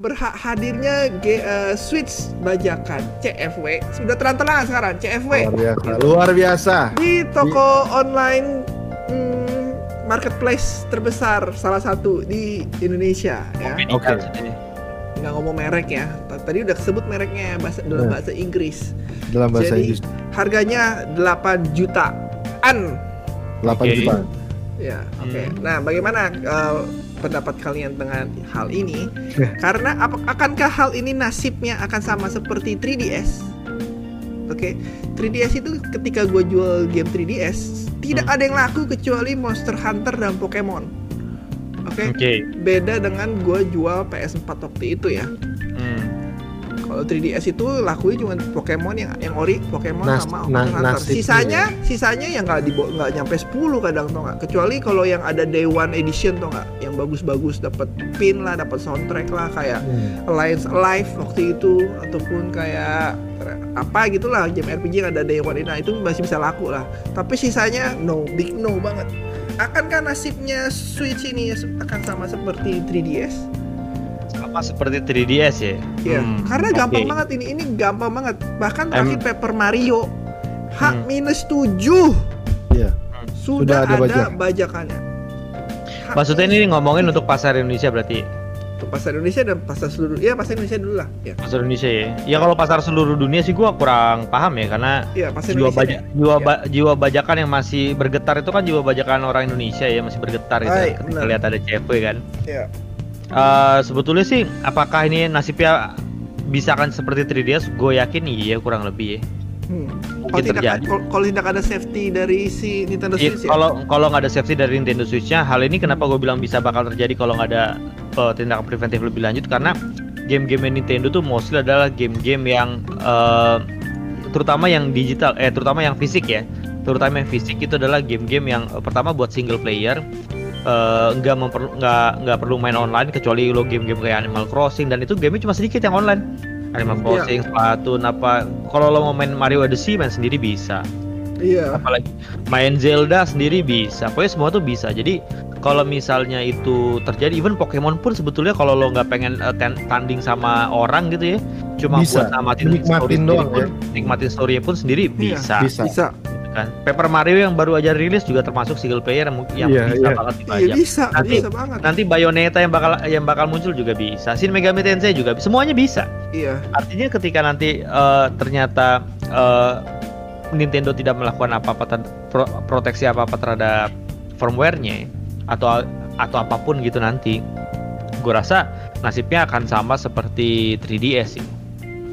berhak hadirnya G, uh, Switch bajakan CFW sudah terang-terangan sekarang CFW luar biasa luar biasa di toko di... online hmm, marketplace terbesar salah satu di Indonesia ya oke okay. nggak ngomong merek ya tadi udah sebut mereknya bahasa dalam nah. bahasa Inggris dalam bahasa Jadi, Inggris harganya 8 jutaan 8 okay. juta ya oke okay. hmm. nah bagaimana uh, pendapat kalian dengan hal ini karena ap akankah hal ini nasibnya akan sama seperti 3DS oke okay? 3DS itu ketika gue jual game 3DS tidak hmm. ada yang laku kecuali Monster Hunter dan Pokemon oke okay? okay. beda dengan gue jual PS4 waktu itu ya kalau 3DS itu lakunya cuma Pokemon yang yang ori Pokemon Nas, sama na, Hunter. Sisanya ya. sisanya yang nggak di nggak nyampe 10 kadang tuh nggak. Kecuali kalau yang ada Day One Edition tuh nggak, yang bagus-bagus dapat pin lah, dapat soundtrack lah kayak hmm. Alliance Alive waktu itu ataupun kayak apa gitulah game RPG yang ada Day One nah, itu masih bisa laku lah. Tapi sisanya no, big no banget. Akankah nasibnya Switch ini akan sama seperti 3DS? Sama seperti 3DS ya. Iya, hmm, karena gampang okay. banget ini. Ini gampang banget. Bahkan terakhir um, Paper Mario H hmm. minus 7. Iya. Sudah, Sudah ada, ada bajak. bajakannya. H Maksudnya ini ngomongin untuk pasar Indonesia berarti? Untuk pasar Indonesia dan pasar seluruh Iya, pasar Indonesia dulu lah. Ya. Pasar Indonesia ya. Ya kalau pasar seluruh dunia sih gua kurang paham ya karena ya, pasar jiwa baja jiwa, ya. ba jiwa bajakan yang masih bergetar itu kan jiwa bajakan orang Indonesia ya masih bergetar gitu. Ay, ketika lihat ada CFW kan. Iya uh, sebetulnya sih apakah ini nasibnya bisa kan seperti 3DS gue yakin iya kurang lebih ya. Hmm. kalau kalau tidak ada safety dari si Nintendo iya, Switch ya? kalau kalau nggak ada safety dari Nintendo Switch-nya hal ini kenapa gue bilang bisa bakal terjadi kalau nggak ada uh, tindakan preventif lebih lanjut? Karena game-game Nintendo tuh mostly adalah game-game yang uh, terutama yang digital eh terutama yang fisik ya. Terutama yang fisik itu adalah game-game yang uh, pertama buat single player nggak uh, memper nggak nggak perlu main online kecuali lo game-game kayak Animal Crossing dan itu game cuma sedikit yang online Animal iya. Crossing, yeah. Splatoon apa kalau lo mau main Mario Odyssey main sendiri bisa Iya. Yeah. Apalagi main Zelda sendiri bisa. Pokoknya semua tuh bisa. Jadi kalau misalnya itu terjadi, even Pokemon pun sebetulnya kalau lo nggak pengen uh, tanding sama orang gitu ya, cuma bisa. buat namatin nikmatin doang pun, ya. nikmatin story pun sendiri iya, bisa. Bisa. bisa kan. Paper Mario yang baru aja rilis juga termasuk single player yang, yang yeah, bisa yeah. banget dibajak. Iya, bisa, nanti, bisa banget. Nanti Bayonetta yang bakal yang bakal muncul juga bisa. Shin Megami Tensei juga semuanya bisa. Iya. Artinya ketika nanti uh, ternyata uh, Nintendo tidak melakukan apa-apa pro proteksi apa-apa terhadap firmware-nya atau atau apa pun gitu nanti, gue rasa nasibnya akan sama seperti 3DS sih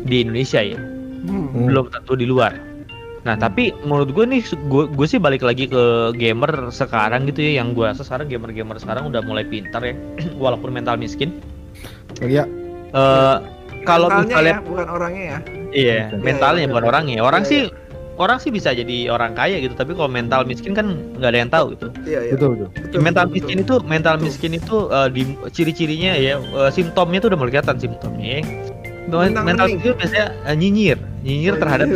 di Indonesia ya. Hmm. Belum tentu di luar. Nah tapi menurut gue nih gue gue sih balik lagi ke gamer sekarang gitu ya yang gue rasa sekarang gamer-gamer sekarang udah mulai pintar ya walaupun mental miskin. Iya. Uh, kalau misalnya ya, bukan orangnya ya. Iya, mentalnya ya, bukan ya. orangnya. Orang ya, sih ya. orang sih bisa jadi orang kaya gitu, tapi kalau mental miskin kan nggak ada yang tahu gitu. Iya, iya. Betul, betul. betul mental betul, miskin betul. itu mental betul. miskin itu uh, di ciri-cirinya ya uh, simptomnya itu udah mulai kelihatan simptomnya. Ya mental itu biasanya uh, nyinyir nyinyir terhadap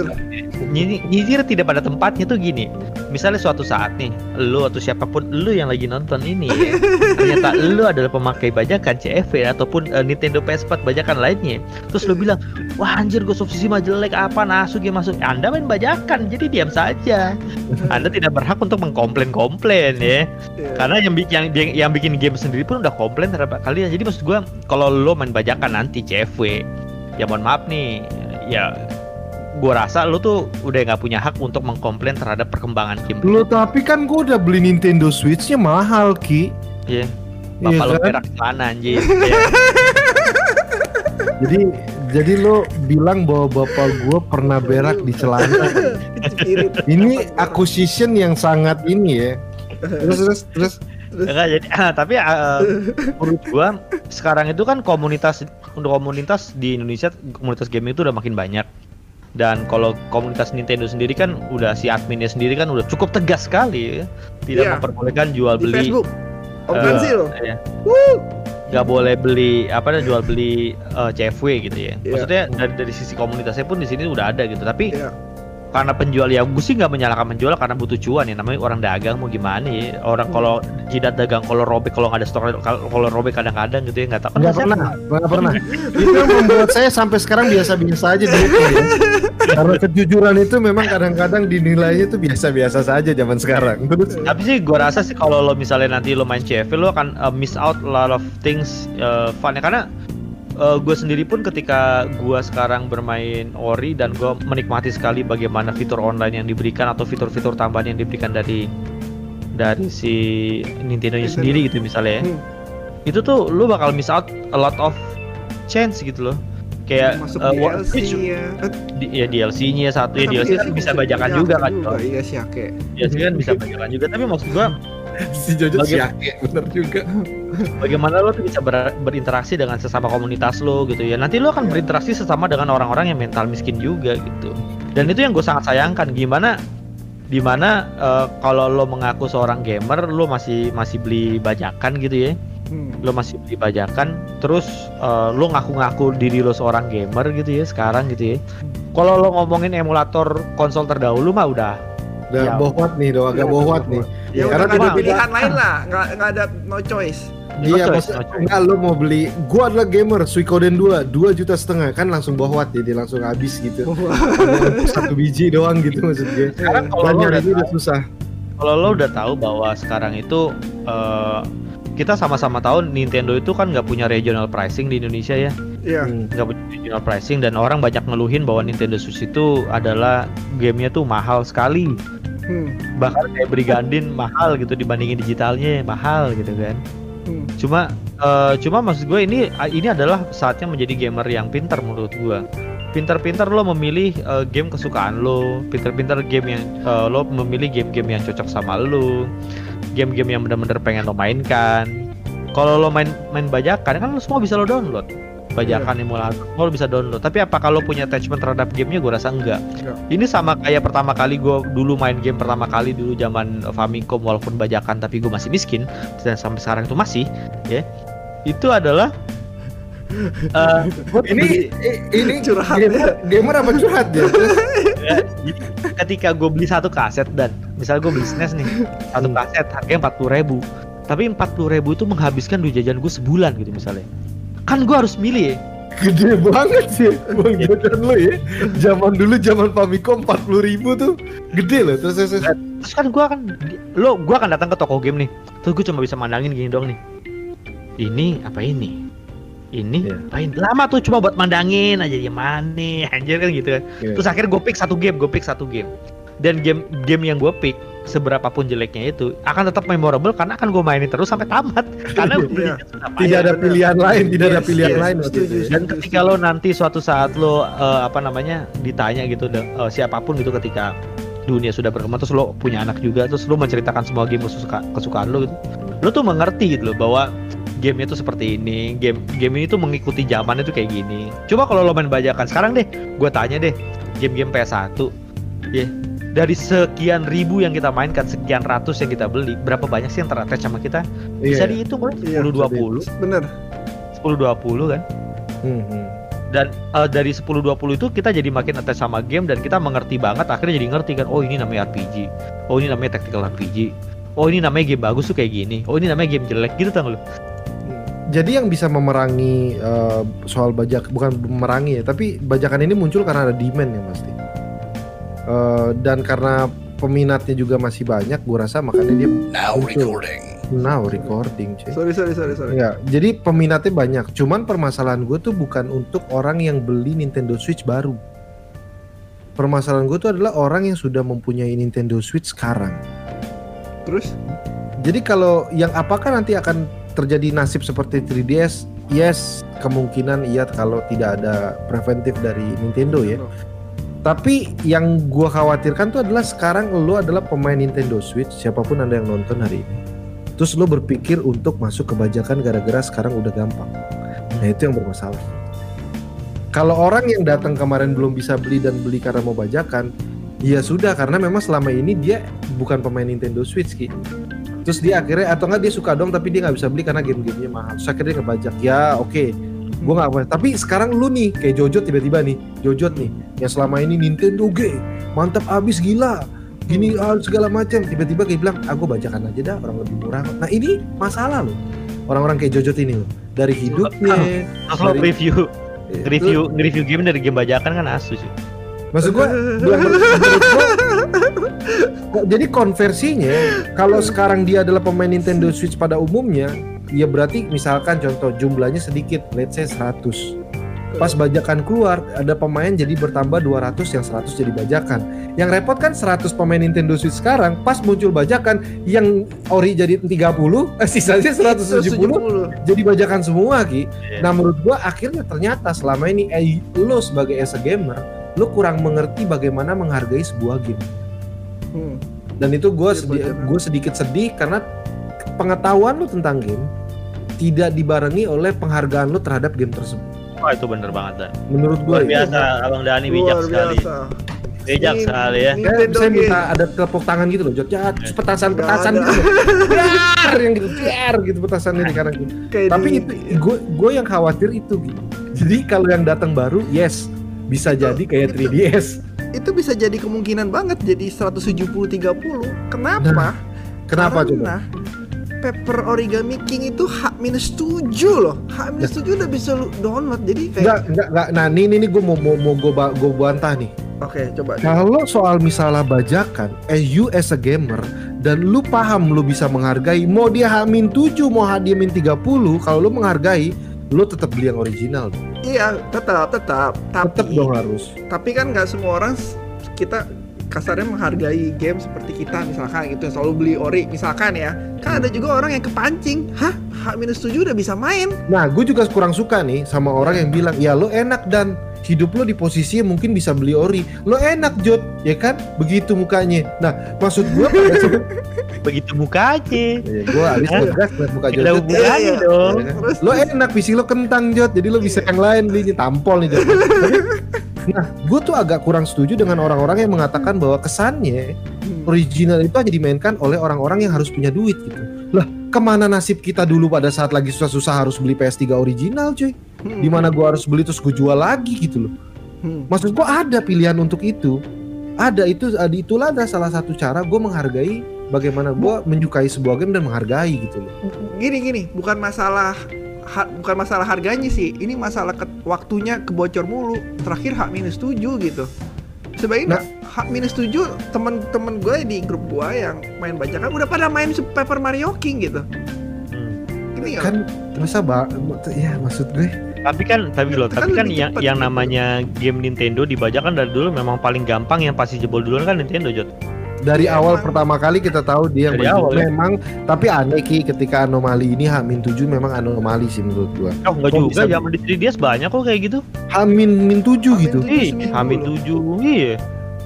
nyinyir. nyinyir tidak pada tempatnya tuh gini. Misalnya suatu saat nih lu atau siapa pun lu yang lagi nonton ini ya, ternyata lu adalah pemakai bajakan CFV ataupun uh, Nintendo PS4 bajakan lainnya. Terus lu bilang wah anjir gue subsidi mah jelek apa nasu dia masuk anda main bajakan jadi diam saja. Anda tidak berhak untuk mengkomplain-komplain ya. Iya. karena yang, yang yang bikin game sendiri pun udah komplain terhadap kalian. Jadi maksud gue kalau lo main bajakan nanti CFW ya mohon maaf nih ya gue rasa lu tuh udah nggak punya hak untuk mengkomplain terhadap perkembangan game. Lu tapi kan gue udah beli Nintendo Switch-nya mahal ki. Iya. Yeah. Bapak yeah, lu kan? berak celana anjir. yeah. jadi jadi lo bilang bahwa bapak gue pernah berak di celana. ini acquisition yang sangat ini ya. Terus terus terus Enggak jadi ah, tapi uh, menurut gua sekarang itu kan komunitas untuk komunitas di Indonesia komunitas game itu udah makin banyak. Dan kalau komunitas Nintendo sendiri kan udah si adminnya sendiri kan udah cukup tegas sekali ya. Tidak yeah. memperbolehkan jual di beli Facebook. Om uh. Ya. Gak boleh beli apa jual beli uh, CFW gitu ya. Yeah. Maksudnya dari dari sisi komunitasnya pun di sini udah ada gitu. Tapi yeah karena penjual ya gue sih nggak menyalahkan penjual karena butuh cuan ya namanya orang dagang mau gimana ya orang Hmm. kalau jidat dagang kalau robek kalau nggak ada stok kalau robek kadang-kadang gitu ya nggak tahu Nggak pernah, nggak pernah. itu yang membuat saya sampai sekarang biasa-biasa aja duitnya ya. Karena kejujuran itu memang kadang-kadang dinilainya itu biasa-biasa saja zaman sekarang. Tapi sih gue rasa sih kalau lo misalnya nanti lo main CFL lo akan uh, miss out a lot of things uh, fun ya karena gue sendiri pun ketika gue sekarang bermain Ori dan gue menikmati sekali bagaimana fitur online yang diberikan atau fitur-fitur tambahan yang diberikan dari dari si Nintendo nya sendiri gitu misalnya ya. Hmm. Itu tuh lo bakal miss out a lot of chance gitu loh. Kayak masuk uh, War- DLC Switch- ya. Eh, di- ya DLC-nya satu ya tapi DLC kan bisa bajakan bajakan juga kan. Iya sih, oke. DLC kan bisa bajakan juga tapi maksud gue si Jojo Bagi- siake bener juga. bagaimana lo tuh bisa ber- berinteraksi dengan sesama komunitas lo gitu ya? Nanti lo akan berinteraksi sesama dengan orang-orang yang mental miskin juga gitu. Dan itu yang gue sangat sayangkan gimana di mana eh, kalau lo mengaku seorang gamer lo masih masih beli bajakan gitu ya? Hmm. lo masih beli bajakan terus eh, lo ngaku-ngaku diri lo seorang gamer gitu ya sekarang gitu ya? Kalau lo ngomongin emulator konsol terdahulu mah udah Udah Ya. bohwat nih, dong agak Iya, bohwat udah nih. Ya, Karena ada tidak- pilihan lain lah, nggak nggak ada no choice. Iya, no choice. enggak lu mau beli. Gua adalah gamer, Suikoden 2, 2 juta setengah kan langsung bohwat jadi langsung habis gitu. Satu biji doang gitu maksud gue. sekarang kalau lo udah udah susah. kalau lo udah tahu bahwa sekarang itu eh, kita sama-sama tahu Nintendo itu kan nggak punya regional pricing di Indonesia ya Iya. Hmm. nggak punya regional pricing dan orang banyak ngeluhin bahwa Nintendo Switch itu adalah gamenya tuh mahal sekali Hmm. bahkan kayak Brigandin mahal gitu dibandingin digitalnya mahal gitu kan Hmm. cuma eh, cuma maksud gue ini ini adalah saatnya menjadi gamer yang pintar menurut gue pintar-pintar lo memilih eh, game kesukaan lo pintar-pintar game yang eh, lo memilih game-game yang cocok sama lo game-game yang benar-benar pengen lo mainkan. Kalau lo main main bajakan kan lo semua bisa lo download. Bajakan emulator semua lo bisa download. Tapi apa kalau punya attachment terhadap gamenya? Gue rasa enggak. Enggak. ini sama kayak pertama kali gue dulu main game pertama kali dulu zaman Famicom walaupun bajakan tapi gue masih miskin. Dan sampai sekarang itu masih ya. Itu adalah eh, gua Ini ini Curhat. gamer, gamer apa curhat ya? Ketika gue beli satu kaset dan misalnya gue beli SNES nih satu Hmm. kaset harganya empat puluh ribu tapi empat puluh ribu itu menghabiskan duit jajan gue sebulan gitu misalnya kan gue harus milih ya gede banget sih bang jajan lu ya. Zaman dulu zaman Famicom 40 ribu tuh gede loh. Terus terus, terus. terus kan gue akan lo gue akan datang ke toko game nih terus gue cuma bisa mandangin gini dong nih ini apa ini ini Iya. apain lama tuh cuma buat mandangin aja ya mana anjir kan gitu kan Iya. terus akhirnya gue pick satu game gue pick satu game dan game game yang gue pick seberapapun jeleknya itu akan tetap memorable karena akan gue mainin terus sampai tamat karena Iya. belinya sudah tidak Iya, ada pilihan lain, tidak ada Yes, pilihan yes, lain waktu setuju, itu ya. dan ketika lo nanti suatu saat lo eh, apa namanya ditanya gitu eh, siapa pun gitu ketika dunia sudah berkembang terus lo punya anak juga terus lo menceritakan semua game kesuka, kesukaan lo gitu lo tuh mengerti gitu loh bahwa gamenya tuh seperti ini game game ini tuh mengikuti zaman itu kayak gini. Coba kalau lo main bajakan sekarang deh gue tanya deh game-game PS1 ya dari sekian ribu yang kita mainkan sekian ratus yang kita beli berapa banyak sih yang terattach sama kita? Bisa Iya. dihitung kan Iya, 10 20 Bener. 10 20 kan? Hmm, hmm. dan eh, dari 10-20 itu kita jadi makin attach sama game dan kita mengerti banget akhirnya jadi ngerti kan oh ini namanya RPG oh ini namanya tactical RPG oh ini namanya game bagus tuh kayak gini. Oh ini namanya game jelek gitu tau lu Jadi yang bisa memerangi eh, soal bajak bukan memerangi ya, tapi bajakan ini muncul karena ada demand yang pasti. Eh, dan karena peminatnya juga masih banyak, gua rasa makanya dia Now muncul. recording. Now recording, cuy. Sorry sorry sorry sorry. Ya, jadi peminatnya banyak. Cuman permasalahan gue tuh bukan untuk orang yang beli Nintendo Switch baru. Permasalahan gue tuh adalah orang yang sudah mempunyai Nintendo Switch sekarang. Terus? Jadi kalau yang apakah nanti akan terjadi nasib seperti 3DS? Yes, kemungkinan iya kalau tidak ada preventif dari Nintendo ya. Tapi yang gua khawatirkan tuh adalah sekarang lo adalah pemain Nintendo Switch, siapa pun anda yang nonton hari ini. Terus lo berpikir untuk masuk ke bajakan gara-gara sekarang udah gampang. Nah itu yang bermasalah. Kalau orang yang datang kemarin belum bisa beli dan beli karena mau bajakan, ya sudah karena memang selama ini dia bukan pemain Nintendo Switch ki. Terus dia akhirnya atau enggak dia suka dong tapi dia nggak bisa beli karena game-gamenya mahal. Terus akhirnya dia ngebajak. Ya oke, gua nggak apa. Tapi sekarang lu nih kayak Jojo tiba-tiba nih, Jojo nih yang selama ini Nintendo G, mantap abis gila gini ah, segala macam tiba-tiba kayak bilang aku bacakan aja dah orang lebih murah kok." nah ini masalah loh orang-orang kayak Jojot ini loh dari hidupnya Kalau dari- review Eh, review review game dari game bajakan kan asus sih. Maksud gua, jadi konversinya kalau sekarang dia adalah pemain Nintendo Switch pada umumnya, ya berarti misalkan contoh jumlahnya sedikit, let's say 100. Pas bajakan keluar, ada pemain jadi bertambah 200 yang 100 jadi bajakan. Yang repot kan 100 pemain Nintendo Switch sekarang, pas muncul bajakan yang ori jadi 30, eh, sisanya 170 jadi bajakan semua Ki. Iya. Nah menurut gua akhirnya ternyata selama ini eh, lo sebagai as a gamer lo kurang mengerti bagaimana menghargai sebuah game. Hmm. Dan itu gua Iya, sedi- gua sedikit sedih karena pengetahuan lo tentang game tidak dibarengi oleh penghargaan lo terhadap game tersebut. Wah itu bener banget dan. Menurut gua Luar itu. biasa Abang Dani bijak Luar sekali. biasa. Bijak Ini- sekali ya. Ya, Nintendo saya game. minta ada tepuk tangan gitu loh, Jod. Ya, petasan-petasan gitu. Biar yang gitu, biar gitu petasan ini karena gitu. Tapi di- itu gue gue yang khawatir itu gitu. Jadi kalau yang datang baru, yes bisa Itu- jadi kayak itu- 3DS. Itu bisa jadi kemungkinan banget jadi 170 30. Kenapa? Kenapa coba? Karena Paper Origami King itu H minus 7 loh. H minus 7 udah bisa lu download. Jadi Enggak, kayak enggak, enggak. Nah, ini ini gue mau mau mau gue gue bantah nih. Oke, coba. Kalau soal misalnya bajakan, as you as a gamer dan lu paham lu bisa menghargai, mau dia H-7, mau dia min 30, kalau lu menghargai, lu tetap beli yang original. Iya, tetap tetap. Tapi Tetap dong harus. tapi kan nggak semua orang kita kasarnya menghargai game seperti kita misalkan gitu selalu beli ori misalkan ya kan ada juga orang yang kepancing hah H minus 7 udah bisa main Nah, gue juga kurang suka nih sama orang yang bilang, ya lo enak dan hidup lo di posisi yang mungkin bisa beli ori. Lo enak Jod, ya kan? Begitu mukanya. Nah, maksud gue pada saat Begitu mukanya. ya, gue habis ngegas liat muka Jod. Iya, iya. dong. terus Lo enak, visi lo kentang Jod, jadi lo bisa yang lain belinya tampol nih Jod. nah, gue tuh agak kurang setuju dengan orang-orang yang mengatakan bahwa kesannya Hmm. original itu hanya dimainkan oleh orang-orang yang harus punya duit gitu. Lah, ke mana nasib kita dulu pada saat lagi susah-susah harus beli PS3 original cuy? Hmm. Di mana gua harus beli terus gue jual lagi gitu loh. Hmm. Maksud gua ada pilihan untuk itu. Ada itu, ada itulah ada salah satu cara gue menghargai bagaimana gua menyukai sebuah game dan menghargai gitu loh. gini gini bukan masalah ha- bukan masalah harganya sih ini masalah ke, waktunya kebocor mulu terakhir H minus 7 gitu sebaiknya H minus 7 temen-temen gue di grup gue yang main bajakan udah pada main Super Paper Mario King gitu Hmm. ini nggak? Kan masa ba ya maksud gue Tapi kan, tapi loh, Itu kan tapi kan lebih yang, yang gitu. namanya game Nintendo dibajakan dari dulu memang paling gampang yang pasti jebol duluan kan Nintendo Jot. dari Ya, awal emang. pertama kali kita tahu dia yang awal, ya. memang tapi aneh ki ketika anomali ini Hamin 7 memang anomali sih menurut gua. Oh enggak Kok juga, zaman di 3DS banyak kok kayak gitu. Hamin min 7 Hamin gitu. seminggu Hamin loh. 7. Iya.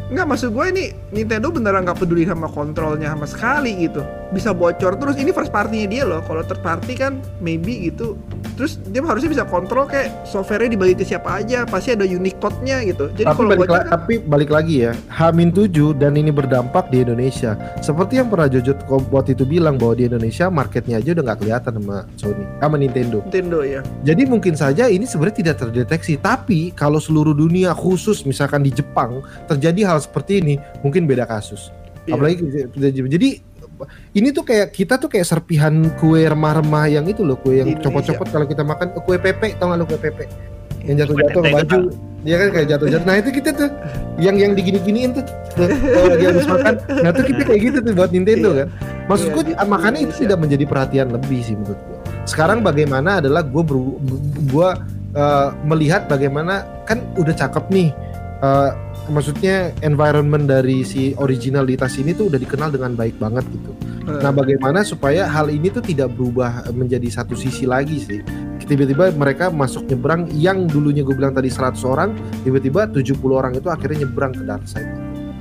Nggak maksud gue ini Nintendo beneran nggak peduli sama kontrolnya sama sekali gitu. Bisa bocor terus ini first party-nya dia loh. Kalau third party kan maybe gitu. Terus dia harusnya bisa kontrol kayak software-nya dibagi ke siapa aja pasti ada unique code-nya gitu. Jadi tapi kalau balik, bocor kan tapi balik lagi ya Hamin 7 dan ini berdampak di Indonesia. Seperti yang pernah Jojo waktu itu bilang bahwa di Indonesia marketnya aja udah nggak kelihatan sama Sony sama Nintendo. Nintendo ya jadi mungkin saja ini sebenarnya tidak terdeteksi tapi kalau seluruh dunia khusus misalkan di Jepang terjadi hal seperti ini mungkin beda kasus. Iya. apalagi jadi ini tuh kayak kita tuh kayak serpihan kue remah-remah yang itu loh kue yang Indonesia. copot-copot kalau kita makan eh, kue pepe tau gak lo kue pepe? Yang jatuh-jatuh ke baju. dia kan kayak jatuh-jatuh. Nah itu kita tuh yang yang digini-giniin tuh kalau lagi habis makan nah tuh kita kayak gitu tuh buat Nintendo Iya. kan. Maksudku Iya, di makanya itu tidak menjadi perhatian lebih sih menurut gua. Sekarang bagaimana adalah gue gue melihat bagaimana kan udah cakep nih eh, maksudnya environment dari si originalitas ini tuh udah dikenal dengan baik banget gitu Eh, Nah, bagaimana supaya hal ini tuh tidak berubah menjadi satu sisi lagi sih? Tiba-tiba mereka masuk nyebrang yang dulunya gue bilang tadi 100 orang, tiba-tiba 70 orang itu akhirnya nyebrang ke dark side.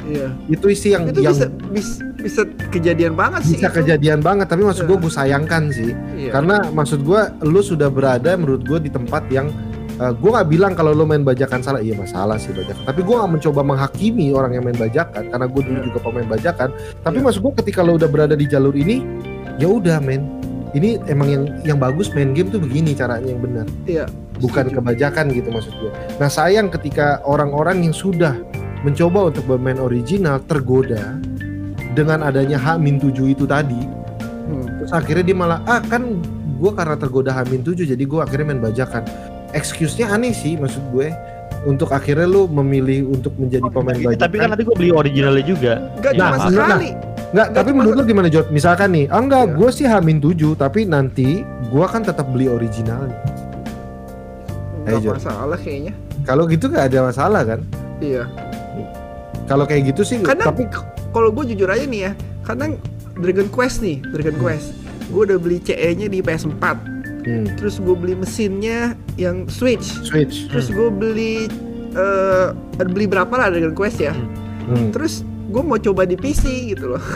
iya Itu isi yang itu yang bisa, bisa bisa kejadian banget sih bisa itu. kejadian banget, tapi maksud gue Iya. gue sayangkan sih. Iya. Karena maksud gue lu sudah berada menurut gue di tempat yang eh, gue nggak bilang kalau lu main bajakan salah, iya masalah sih bajakan. Tapi gue nggak mencoba menghakimi orang yang main bajakan karena gue dulu Iya. juga pemain bajakan. Tapi Iya. maksud gue ketika lu udah berada di jalur ini, ya udah men. Ini emang yang yang bagus main game tuh begini caranya yang benar, iya bukan Setuju. kebajakan gitu maksud gue. Nah sayang ketika orang-orang yang sudah mencoba untuk bermain original tergoda dengan adanya H-7 itu tadi Hmm. terus akhirnya dia malah ah kan gue karena tergoda H-7 jadi gue akhirnya main bajakan excuse-nya aneh sih maksud gue untuk akhirnya lu memilih untuk menjadi pemain Tapi- bajakan Tapi kan nanti gue beli originalnya juga. Gak Ya, cuma maaf. sekali. Nggak, Nggak tapi cuma menurut lu gimana Jod? Misalkan nih, ah enggak, Iya. gue sih Hamin 7 tapi nanti gue kan tetap beli originalnya. Gak Ayo, masalah kayaknya. Kalau gitu gak ada masalah kan? Iya. Kalau kayak gitu sih, Kadang tapi kalau gue jujur aja nih ya, kadang Dragon Quest nih, Dragon Quest. Gue udah beli CE-nya di PS4. Hmm, Terus gue beli mesinnya yang Switch. Switch. Terus gue beli eh beli berapa lah Dragon Quest ya. Hmm. Terus gue mau coba di PC gitu loh.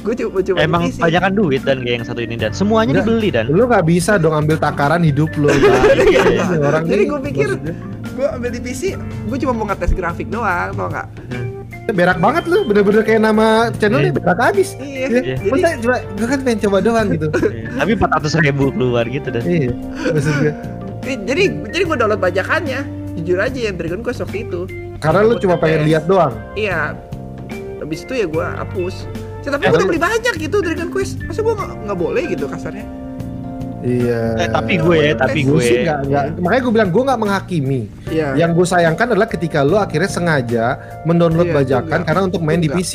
gue coba coba Emang di PC. banyakan duit dan kayak yang satu ini dan semuanya Nggak. dibeli dan. Lu nggak bisa dong ambil takaran hidup lu. Iya. Ini orang Jadi gua pikir- maksudnya, Gue ambil di PC, gue cuma mau ngetes grafik doang, tau nggak? Berak banget lu, bener-bener kayak nama channelnya Iya. berak habis. Iya. Ya, Iya. Masa coba, gue kan pengen coba doang gitu. Iya. Tapi 400 ribu keluar gitu dan. Iya, maksud gue. Jadi jadi gue download bajakannya. Jujur aja yang Dragon Quest waktu itu. Karena lu cuma pengen lihat doang. Iya. Habis itu ya gue hapus. Ya, tapi Eh, gue udah beli banyak gitu Dragon Quest. Masa gue nggak boleh gitu kasarnya? Iya. Eh, tapi gue, tapi Gue gue. sih nggak, nggak- makanya gue bilang gue nggak menghakimi. Iya. Yang gue sayangkan adalah ketika lo akhirnya sengaja mendownload Iya, bajakan enggak. karena untuk main di. PC.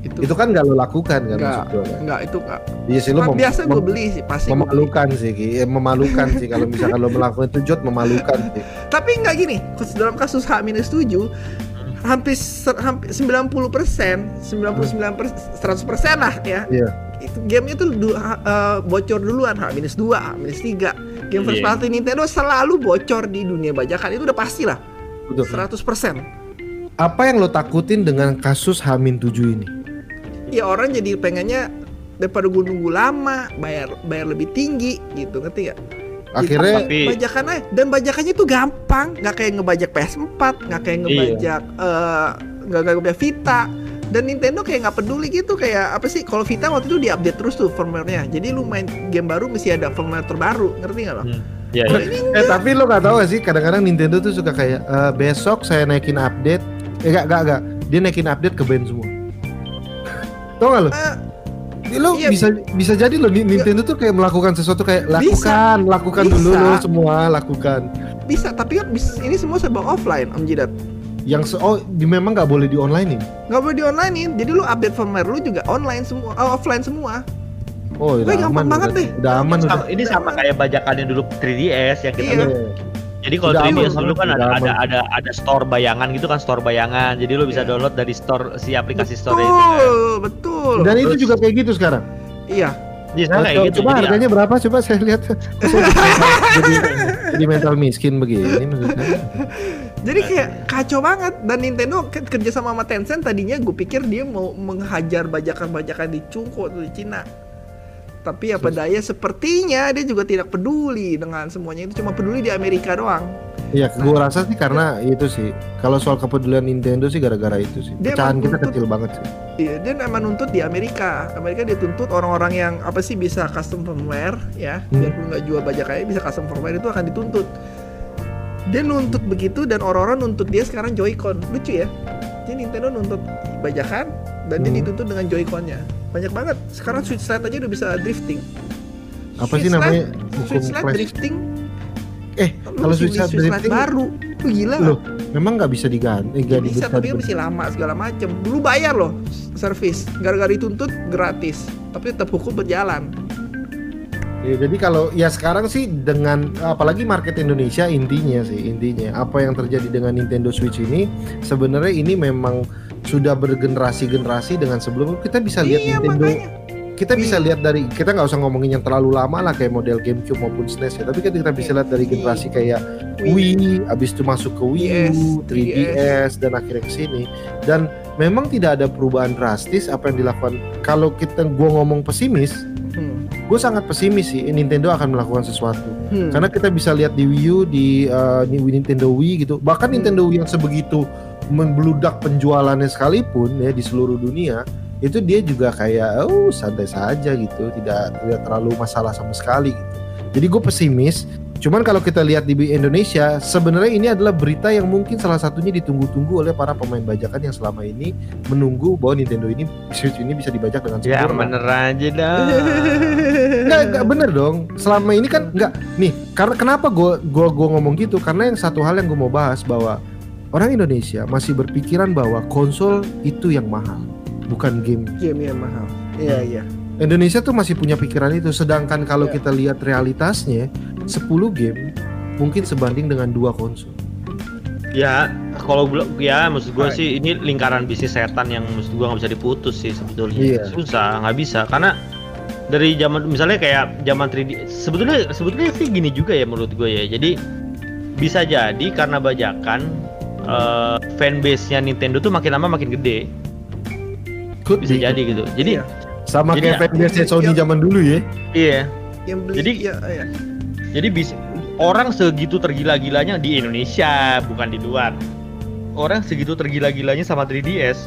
itu. Itu kan nggak lo lakukan kan Enggak. maksud gue kan. Enggak itu enggak. Iya sih lo mem- biasa gue beli sih pasti. beli. memalukan sih, Ki. Eh, memalukan sih kalau misalkan lo melakukan itu Jod memalukan sih. Tapi enggak gini. Dalam kasus H-7 hampir hampir 90 persen, 99 persen, 100 persen lah ya. Iya. Itu gamenya tuh du- ha- eh, bocor duluan H-2, H-3. Game first Iya. party Nintendo selalu bocor di dunia bajakan itu udah pasti lah. Betul. 100 persen. Apa yang lo takutin dengan kasus Hamin 7 ini? Ya orang jadi pengennya daripada gue nunggu lama, bayar bayar lebih tinggi gitu, ngerti gak? Akhirnya Tapi- bajakan aja dan bajakannya itu gampang nggak kayak ngebajak PS4 nggak kayak ngebajak eh, nggak kayak ngebajak Vita dan Nintendo kayak nggak peduli gitu kayak apa sih kalau Vita waktu itu diupdate terus tuh firmware-nya jadi lu main game baru mesti ada firmware terbaru ngerti nggak lo? Hmm. Ya, Kalau ya. Eh tapi lo gak tahu gak sih kadang-kadang Nintendo tuh suka kayak "Eh, besok saya naikin update eh gak gak gak dia naikin update ke band semua tau gak lo? eh, Lo Iya. bisa bisa jadi lo Ni- Nintendo tuh kayak melakukan sesuatu kayak lakukan lakukan dulu Bisa. lo semua lakukan bisa tapi kan bis- ini semua serba offline Om Jidat yang se oh di memang nggak boleh di online ini nggak boleh di onlinein jadi lu update firmware lu juga online semua oh, offline semua oh udah gampang aman banget udah, deh. udah aman udah Sama- ini sama kayak bajakannya dulu 3DS yang kita Iya. Jadi kalau Udah 3DS aman, dulu kan udah ada, aman. ada ada ada store bayangan gitu kan store bayangan. Jadi lo bisa Iya. download dari store si aplikasi store itu kan. betul betul dan itu Terus- juga kayak gitu sekarang iya Iya, sama kayak Coba- gitu. coba Jadi ya- harganya berapa coba saya lihat jadi jadi mental miskin begini maksudnya Jadi kayak kacau banget dan Nintendo ke- kerja sama sama Tencent tadinya gue pikir dia mau menghajar bajakan-bajakan di Cungko atau di Cina. Tapi apa daya sepertinya dia juga tidak peduli dengan semuanya itu cuma peduli di Amerika doang. Iya, gue rasa sih karena itu sih. Kalau soal kepedulian Nintendo sih gara-gara itu sih. Dia Pecahan kita kecil banget sih. Iya, dia emang nuntut di Amerika. Amerika dia tuntut orang-orang yang apa sih bisa custom firmware ya, Hmm. biarpun nggak jual bajakannya bisa custom firmware itu akan dituntut. Dia nuntut begitu dan orang-orang nuntut dia sekarang Joy-Con. Lucu ya. Jadi Nintendo nuntut bajakan dan dia Hmm. dituntut dengan Joy-Connya. Banyak banget. Sekarang Switch Lite aja udah bisa drifting. Apa sih Switch namanya Lite- hukum Switch Lite Flash? drifting. Eh, kalau Switch Lite drifting baru. Lu gila Loh, memang nggak bisa diganti. Eh, nggak bisa tapi kan mesti lama segala macem Dulu bayar loh service Gara-gara dituntut gratis Tapi tetap hukum berjalan Ya, jadi kalau ya sekarang sih dengan apalagi market Indonesia intinya sih intinya apa yang terjadi dengan Nintendo Switch ini sebenarnya ini memang sudah bergenerasi-generasi dengan sebelum kita bisa lihat Iya Nintendo makanya. kita bisa Wii. lihat dari kita nggak usah ngomongin yang terlalu lama lah kayak model GameCube maupun SNES ya tapi kan kita bisa Iya, lihat dari generasi kayak Wii. Wii habis itu masuk ke Wii U, 3DS, 3DS dan akhirnya ke sini. Dan memang tidak ada perubahan drastis apa yang dilakukan. Kalau kita gua ngomong pesimis Hmm. gue sangat pesimis sih Nintendo akan melakukan sesuatu Hmm. karena kita bisa lihat di Wii U di uh, Nintendo Wii gitu bahkan Hmm. Nintendo Wii yang sebegitu membludak penjualannya sekalipun ya di seluruh dunia itu dia juga kayak oh santai saja gitu tidak tidak terlalu masalah sama sekali gitu jadi gue pesimis Cuman kalau kita lihat di Indonesia, sebenarnya ini adalah berita yang mungkin salah satunya ditunggu-tunggu oleh para pemain bajakan yang selama ini menunggu bahwa Nintendo ini Switch ini bisa dibajak dengan Ya sempurna. bener aja dah. Enggak, enggak bener dong. Selama ini kan enggak. Nih, karena kenapa gue gua gua ngomong gitu? Karena yang satu hal yang gue mau bahas bahwa orang Indonesia masih berpikiran bahwa konsol itu yang mahal, bukan game. Game yang mahal. Iya iya. Indonesia tuh masih punya pikiran itu. Sedangkan kalau Iya. kita lihat realitasnya, 10 game mungkin sebanding dengan dua konsol. Ya, kalau gua ya maksud Hai. sih ini lingkaran bisnis setan yang maksud gua nggak bisa diputus sih sebetulnya. Iya. Susah, nggak bisa karena dari zaman misalnya kayak zaman 3D sebetulnya sebetulnya sih gini juga ya menurut gue ya. Jadi bisa jadi karena bajakan eh, fanbase-nya Nintendo tuh makin lama makin gede. Could Bisa be. jadi gitu. Jadi Iya. Sama Jadi kayak ya- fanbase Sony zaman dulu ya. iya. Yang beli Jadi- iya iya. Jadi bisa orang segitu tergila-gilanya di Indonesia, bukan di luar. Orang segitu tergila-gilanya sama 3DS.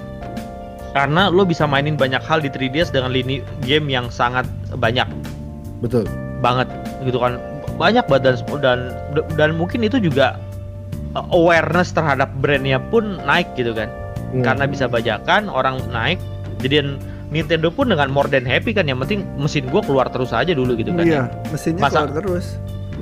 Karena lo bisa mainin banyak hal di 3DS dengan lini game yang sangat banyak Betul. banget gitu kan. Banyak banget dan dan dan mungkin itu juga uh, awareness terhadap brandnya pun naik gitu kan. Hmm. Karena bisa bajakan, orang naik. Jadi Nintendo pun dengan more than happy kan yang penting mesin gua keluar terus aja dulu gitu kan. Iya, mesinnya Masa- keluar terus.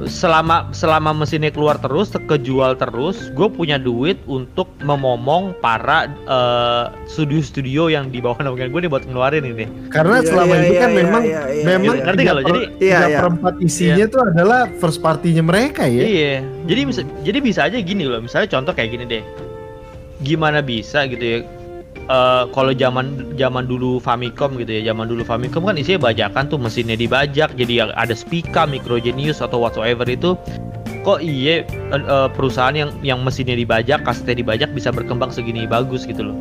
selama selama mesinnya keluar terus kejual terus gue punya duit untuk memomong para eh, studio-studio yang di bawah naungan gue nih buat ngeluarin ini Karena Iya, selama iya, ini kan iya, memang iya, iya, memang iya. Ngerti tiga Jadi- Iya, iya. perempat isinya tuh adalah first partinya mereka ya. iya jadi bisa jadi bisa aja gini loh misalnya contoh kayak gini deh gimana bisa gitu ya eh, kalau zaman zaman dulu Famicom gitu ya zaman dulu Famicom kan isinya bajakan tuh mesinnya dibajak jadi yang ada Spica, Microgenius atau whatsoever itu kok iya eh, perusahaan yang yang mesinnya dibajak, kasetnya dibajak bisa berkembang segini bagus gitu loh.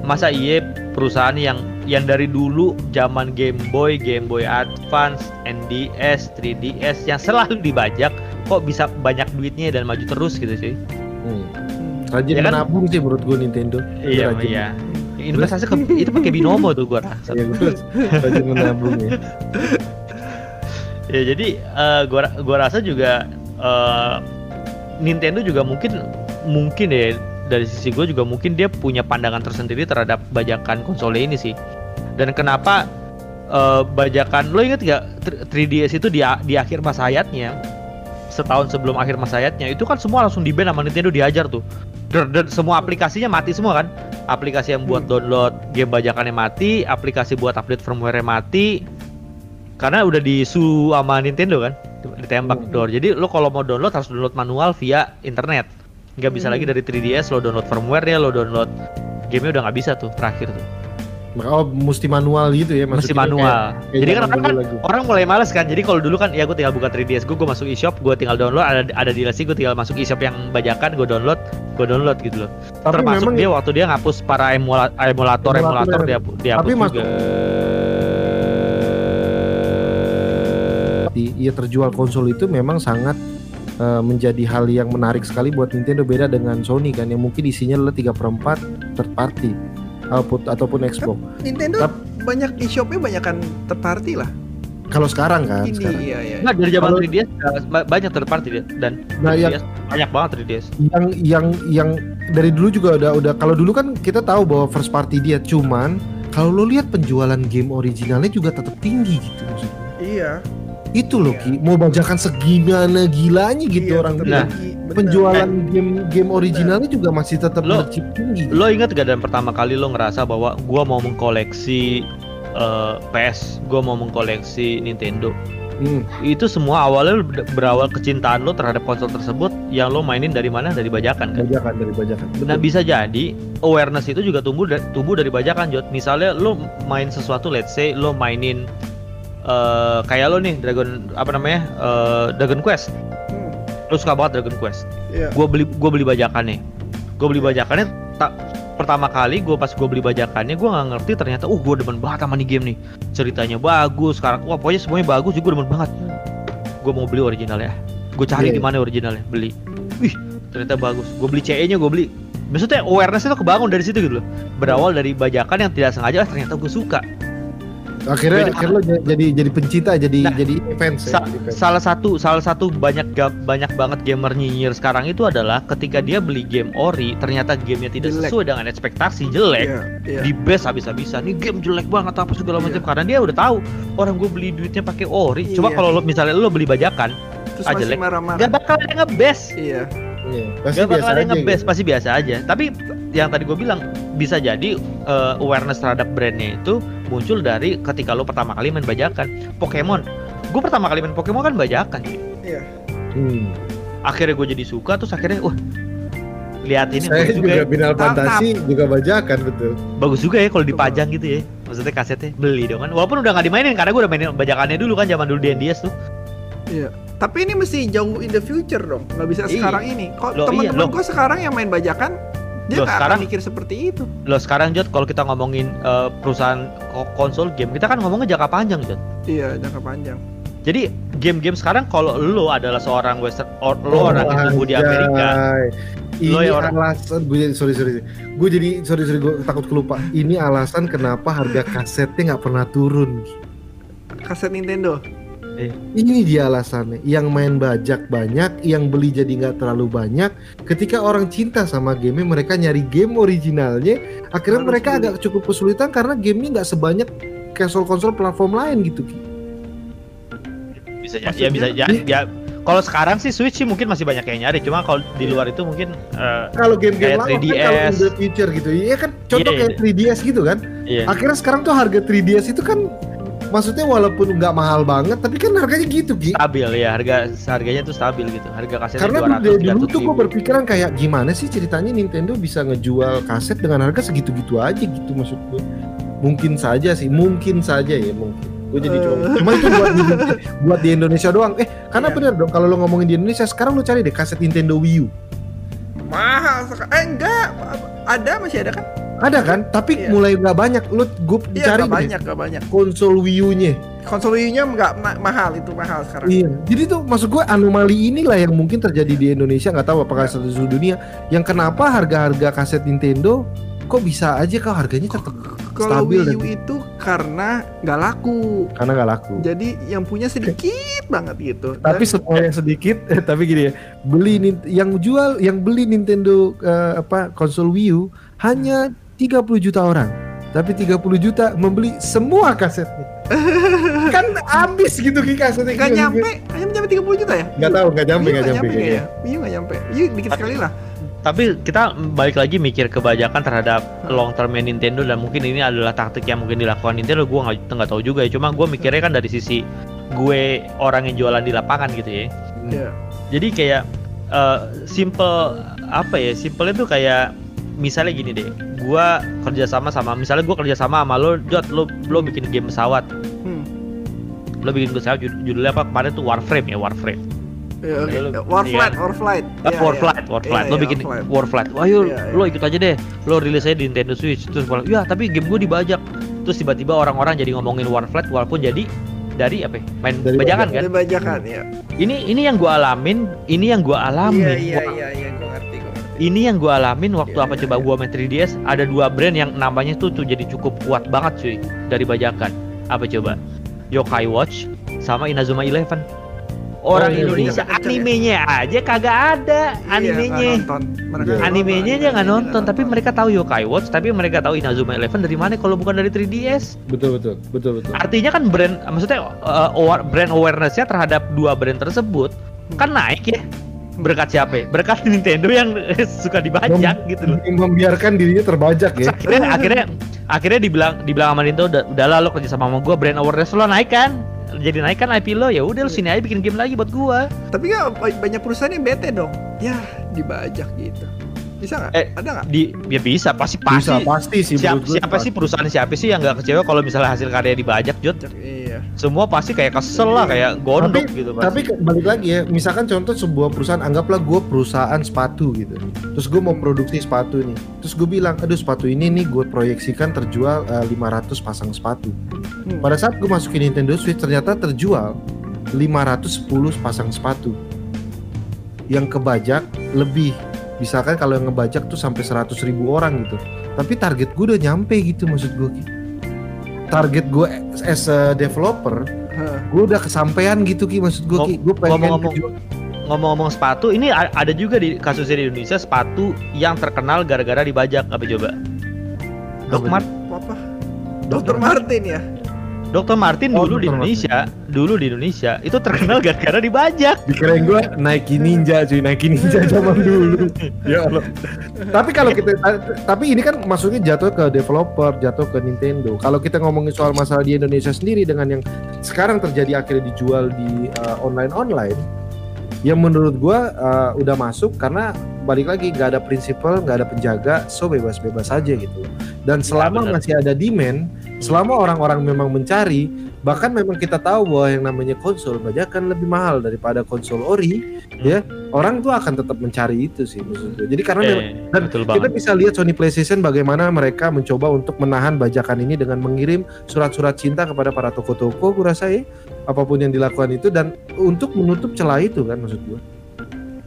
Masa iya perusahaan yang yang dari dulu zaman Game Boy, Game Boy Advance, NDS, 3DS yang selalu dibajak kok bisa banyak duitnya dan maju terus gitu sih. Hmm. Rajin Ya kan? menabung sih menurut gue Nintendo. Iya, rajin. iya. Investasi ke, itu pakai binomo tuh gua rasa. Gua rajin menabung ya. Ya jadi eh, gua gua rasa juga eh, Nintendo juga mungkin mungkin ya dari sisi gue juga mungkin dia punya pandangan tersendiri terhadap bajakan konsol ini sih. Dan kenapa eh, bajakan lo inget gak 3DS itu di di akhir masa hayatnya setahun sebelum akhir masa hayatnya itu kan semua langsung di ban sama Nintendo dihajar tuh. Dan semua aplikasinya mati semua kan. Aplikasi yang buat download game bajakannya mati, aplikasi buat update firmware mati, karena udah disu sama Nintendo kan ditembak Hmm. door jadi lo kalau mau download harus download manual via internet nggak bisa Hmm. lagi dari 3DS lo download firmware ya lo download gamenya udah nggak bisa tuh terakhir tuh Oh, mesti manual gitu ya mesti manual. Kayak jadi kan orang kan orang mulai males kan. Jadi kalau dulu kan ya gue tinggal buka 3DS gue gue masuk eShop gue tinggal download ada ada di gue tinggal masuk eShop yang bajakan gue download gue download gitu loh. Tapi termasuk memang dia waktu dia ngapus para emula, emulator emulator. Emulator dia dia Tapi hapus masuk- juga. Di- iya terjual konsol itu memang sangat eh, menjadi hal yang menarik sekali buat Nintendo. Beda dengan Sony kan yang mungkin isinya adalah 3 per 4 third party output ataupun Xbox. Nintendo Tap- banyak e-shopnya banyak kan terparty lah. Kalau sekarang kan Ini sekarang. iya iya. Nggak, dari zaman Kalau- 3DS uh, ba- banyak third party dia dan Nah, yang 3DS banyak banget 3DS yang yang yang dari dulu juga udah udah kalau dulu kan kita tahu bahwa first party dia cuman kalau lo lihat penjualan game originalnya juga tetap tinggi gitu maksudnya. Iya. Itu loh Iya. Ki, mau bajakan segimana gilanya gitu iya, orang bilang. tinggi, bener. Penjualan game game originalnya juga masih tetap Lo- tinggi. Lo ingat gak dan pertama kali lo ngerasa bahwa gua mau mengkoleksi eh, PS, gua mau mengkoleksi Nintendo. Hmm. Itu semua awalnya ber- berawal kecintaan lo terhadap konsol tersebut yang lo mainin dari mana? Dari bajakan kan. bajakan dari bajakan. Nah bisa jadi awareness itu juga tumbuh da- tumbuh dari bajakan Jot. Misalnya lo main sesuatu, let's say lo mainin eh, kayak lo nih Dragon apa namanya eh, Dragon Quest. Hmm, Lo suka banget Dragon Quest. Iya. gue beli gue beli bajakannya. Gue beli bajakannya tak pertama kali gue pas gue beli bajakannya gue nggak ngerti ternyata uh gue demen banget sama nih game nih. Ceritanya bagus sekarang wah pokoknya semuanya bagus juga demen banget. Gue mau beli originalnya. Gue cari Iya. di mana originalnya beli. Wih ternyata bagus. Gue beli CE nya gue beli. Maksudnya awareness itu kebangun dari situ gitu loh. Berawal dari bajakan yang tidak sengaja ah, ternyata gue suka Akhirnya Beda. akhirnya lo jadi jadi pencinta jadi Nah, jadi fans ya. Sa- jadi fans. salah satu salah satu banyak banyak banget gamer nyinyir sekarang itu adalah ketika dia beli game ori ternyata gamenya tidak Jelek. sesuai dengan ekspektasi jelek Iya, iya. di base habis-habisan ini game jelek banget apa segala macam Iya. karena dia udah tahu orang gue beli duitnya pakai ori coba Iya. kalau lo misalnya lo beli bajakan Terus ah, masih jelek. marah-marah. gak bakal ada yang ngebase Iya. Pasti gak bakal ada ngebase gitu. pasti biasa aja tapi yang tadi gue bilang bisa jadi eh, awareness terhadap brandnya itu muncul dari ketika lo pertama kali main bajakan Pokemon gue pertama kali main Pokemon kan bajakan. Iya. Hmm. akhirnya gue jadi suka terus akhirnya wah lihat ini Saya juga juga ya Final Tap, Fantasy juga bajakan betul. bagus juga ya kalau dipajang gitu ya maksudnya kasetnya beli dong kan walaupun udah nggak dimainin karena gue udah mainin bajakannya dulu kan zaman dulu di NDS tuh Iya. Tapi ini mesti jauh in the future dong. Nggak bisa Iya. sekarang ini. Kok iya, teman-teman loh. gue sekarang yang main bajakan dia Loh, nggak akan sekarang- mikir seperti itu. lo sekarang Jod kalau kita ngomongin eh, perusahaan ko- konsol game kita kan ngomongnya jangka panjang Jod Iya, jangka panjang. jadi game-game sekarang kalau lo adalah seorang western or, lo orang yang tumbuh di Amerika. Ini Lo ya orang- alasan gue jadi sorry sorry. Gue jadi sorry sorry gue takut kelupa. Ini alasan kenapa harga kasetnya nggak pernah turun. Kaset Nintendo. Ini dia alasannya. Yang main bajak banyak, yang beli jadi nggak terlalu banyak. Ketika orang cinta sama game, mereka nyari game originalnya. Akhirnya Harus mereka beli. agak cukup kesulitan karena gamenya nggak sebanyak konsol-konsol platform lain gitu. Bisa ya, ya bisa ya, ya kalau sekarang sih Switch sih mungkin masih banyak yang nyari cuma kalau di luar itu mungkin eh, Kalau game-game lama kan 3DS. kalau in the future gitu, iya kan contoh Iya, kayak 3DS gitu kan. iya Akhirnya sekarang tuh harga 3DS itu kan maksudnya walaupun nggak mahal banget tapi kan harganya gitu Ki. stabil ya harga harganya tuh stabil gitu harga kasetnya Karena 200 dulu, dulu 300 tuh gue berpikiran kayak gimana sih ceritanya Nintendo bisa ngejual kaset dengan harga segitu-gitu aja gitu maksud gue. Mungkin saja sih, mungkin saja ya mungkin. Gue jadi Eh. cuma, cuma itu buat di, buat di Indonesia doang. Eh, karena Iya. bener dong kalau lo ngomongin di Indonesia sekarang lo cari deh kaset Nintendo Wii U. Mahal sekali. Eh enggak, ada masih ada kan? Ada kan? Tapi Iya. mulai nggak banyak. Lo gue Iya, cari deh banyak, nggak banyak. konsol Wii U-nya. Konsol Wii U-nya nggak ma- mahal itu mahal sekarang. Iya. Jadi tuh maksud gue anomali inilah yang mungkin terjadi di Indonesia nggak tahu apakah satu seluruh dunia. Yang kenapa harga-harga kaset Nintendo kok bisa aja kok harganya tetap Kalau stabil Wii U itu karena nggak laku. karena nggak laku. Jadi yang punya sedikit banget gitu. Tapi Dan- semua yang sedikit, eh, tapi gini ya, beli yang jual, yang beli Nintendo eh, apa konsol Wii U hanya 30 juta orang. Tapi 30 juta membeli semua kasetnya. kan habis gitu ki kasetnya. nggak nyampe, hanya nyampe 30 juta ya? Nggak tahu, nggak nyampe, U nggak nyampe. kayaknya. Wii U nggak nyampe. U dikit sekali lah. tapi kita balik lagi mikir kebajakan terhadap long termnya Nintendo dan mungkin ini adalah taktik yang mungkin dilakukan Nintendo gue nggak nggak tahu juga ya cuma gue mikirnya kan dari sisi gue orang yang jualan di lapangan gitu ya Iya. jadi kayak eh, simple apa ya simpelnya tuh kayak misalnya gini deh gue kerja sama sama misalnya gue kerja sama sama lo Jod lo lo bikin game pesawat Hmm. lo bikin pesawat jud- judulnya apa kemarin tuh Warframe ya Warframe Iya. Lu- Warflight. Warflight. Ah, Iya, Warflight, iya. Warflight. Iya, lo bikin Warflight. Warflight. Wah, yuk, lo ikut aja deh. Lo rilis aja di Nintendo Switch. Terus bilang, ya tapi game gue dibajak. Terus tiba-tiba orang-orang jadi ngomongin Warflight walaupun jadi dari apa? ya, Main Dari bajakan kan? Dari bajakan ya. Ini ini yang gue alamin. Ini yang gue alamin. Iya, iya, iya, iya, Ini yang gue alamin waktu Iya, apa iya, coba iya. gue main 3DS ada dua brand yang namanya tuh tuh jadi cukup kuat banget cuy dari bajakan. Apa coba? Yokai Watch sama Inazuma Eleven. Orang iya, Indonesia iya. animenya aja kagak ada animenya. nggak nonton. Mereka Iya. animenya aja nggak nonton tapi mereka tahu Yokai Watch tapi mereka tahu Inazuma Eleven dari mana kalau bukan dari 3DS Betul betul betul betul. artinya kan brand maksudnya uh, brand awarenessnya terhadap dua brand tersebut kan naik ya berkat siapa ya? berkat Nintendo yang suka dibajak gitu loh Mem- Membiarkan dirinya terbajak Terus ya. akhirnya akhirnya akhirnya dibilang dibilang sama Nintendo udah udahlah lo kerja sama sama gua brand awareness lo naik kan jadi naik kan IP lo ya udah lo sini aja bikin game lagi buat gua Tapi kan banyak perusahaan yang bete dong. Ya, dibajak gitu. Bisa nggak? Eh, Ada nggak? di ya bisa pasti pasti Bisa pasti sih. siapa, gue siapa sih perusahaan siapa sih yang nggak kecewa kalau misalnya hasil karya dibajak Jod Iya. Semua pasti kayak kesel lah kayak gondok gitu pasti. Tapi balik lagi ya, misalkan contoh sebuah perusahaan, anggaplah gue perusahaan sepatu gitu. Terus gue mau produksi sepatu nih. Terus gue bilang, aduh sepatu ini nih gue proyeksikan terjual eh, 500 pasang sepatu. Hmm. Pada saat gue masukin Nintendo Switch ternyata terjual 510 pasang sepatu. Yang kebajak lebih. Misalkan kalau yang ngebajak tuh sampai 100 ribu orang gitu. Tapi target gue udah nyampe gitu maksud gue. Target gue as a developer, gue udah kesampaian gitu ki maksud gue ki, gue pengen Ngomong-ngomong. kejual- Ngomong-ngomong sepatu, ini ada juga di kasusnya di Indonesia sepatu yang terkenal gara-gara dibajak apa coba? Doc Apa Mart, Apa? Dokter Martin ya. Dr. Martin Oh, dulu di Dr. Indonesia, dulu di Indonesia itu terkenal gara-gara dibajak. Dikirain gue Nike Ninja cuy, Nike Ninja zaman dulu. ya Allah. Tapi kalau kita tapi ini kan maksudnya jatuh ke developer, jatuh ke Nintendo. Kalau kita ngomongin soal masalah di Indonesia sendiri dengan yang sekarang terjadi akhirnya dijual di online online, yang menurut gua uh, udah masuk karena balik lagi nggak ada prinsipal, nggak ada penjaga, so bebas-bebas aja gitu. Dan selama benar. masih ada demand, selama orang-orang memang mencari, bahkan memang kita tahu bahwa yang namanya konsol bajakan lebih mahal daripada konsol ori, ya orang tuh akan tetap mencari itu sih maksud gue. Jadi karena memang Eh, dan kita banget. bisa lihat Sony PlayStation bagaimana mereka mencoba untuk menahan bajakan ini dengan mengirim surat-surat cinta kepada para toko-toko, gue rasa ya apa pun yang dilakukan itu dan untuk menutup celah itu kan maksud gue.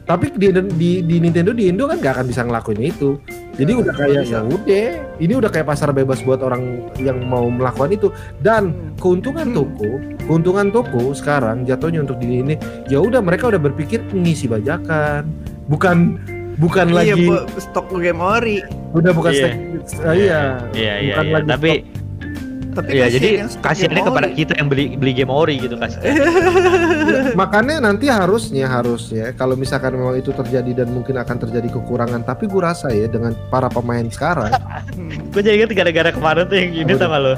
Tapi di, di, di Nintendo di Indo kan nggak akan bisa ngelakuin itu. Jadi Nggak, udah kayak ya udah, ini udah kayak pasar bebas buat orang yang mau melakukan itu. Dan Hmm. keuntungan Hmm. toko, keuntungan toko sekarang jatuhnya untuk di ini ya udah mereka udah berpikir ngisi bajakan, bukan bukan Iya, lagi bu- stok game ori. udah bukan Iya. stek- eh, iya Iya iya bukan iya. lagi Tapi Tapi ya jadi kasihannya kepada ori. kita yang beli beli game ori gitu kasih. makanya nanti harusnya harusnya kalau misalkan memang itu terjadi dan mungkin akan terjadi kekurangan tapi gue rasa ya dengan para pemain sekarang. Gue jadi inget gara-gara kemarin tuh yang ini Apa tau gak lo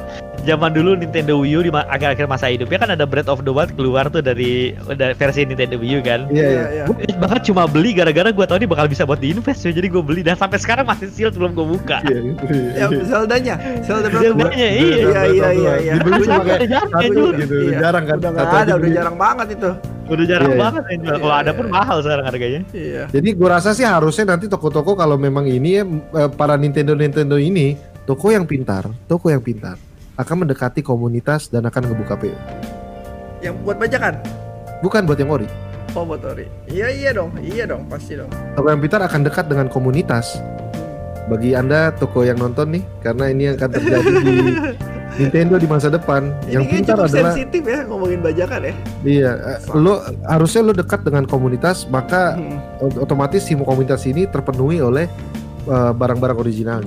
Zaman dulu Nintendo Wii U di akhir-akhir masa hidupnya kan ada Breath of the Wild keluar tuh dari, dari versi Nintendo Wii U kan iya iya Iya, Gue bahkan cuma beli gara-gara gue tau ini bakal bisa buat diinvest cuy. Jadi gue beli dan sampai sekarang masih sealed belum gue buka iya gitu, Ya, Zelda-nya. Zelda Breath of the Wild. Zeldanya, iya. Iya, iya, iya, iya. dibeli cuma kayak jarang, satu gitu Iya. jarang kan Udah ada, udah jarang banget itu. Udah jarang Iya. banget jual. Kalau Iya, ada pun iya. mahal sekarang harganya Iya. Jadi gue rasa sih harusnya nanti toko-toko kalau memang ini ya para Nintendo Nintendo ini toko yang pintar, toko yang pintar akan mendekati komunitas dan akan ngebuka PO. Yang buat bajakan. Bukan buat yang ori. Oh, buat ori. Iya, iya dong. Iya dong, pasti dong. Toko yang pintar akan dekat dengan komunitas. Bagi anda toko yang nonton nih, karena ini akan terjadi di Nintendo di masa depan. Ini yang pintar cukup adalah sensitif ya ngomongin bajakan ya. iya, eh, lo harusnya lo dekat dengan komunitas, maka Hmm. ot- otomatis si komunitas ini terpenuhi oleh eh, barang-barang original.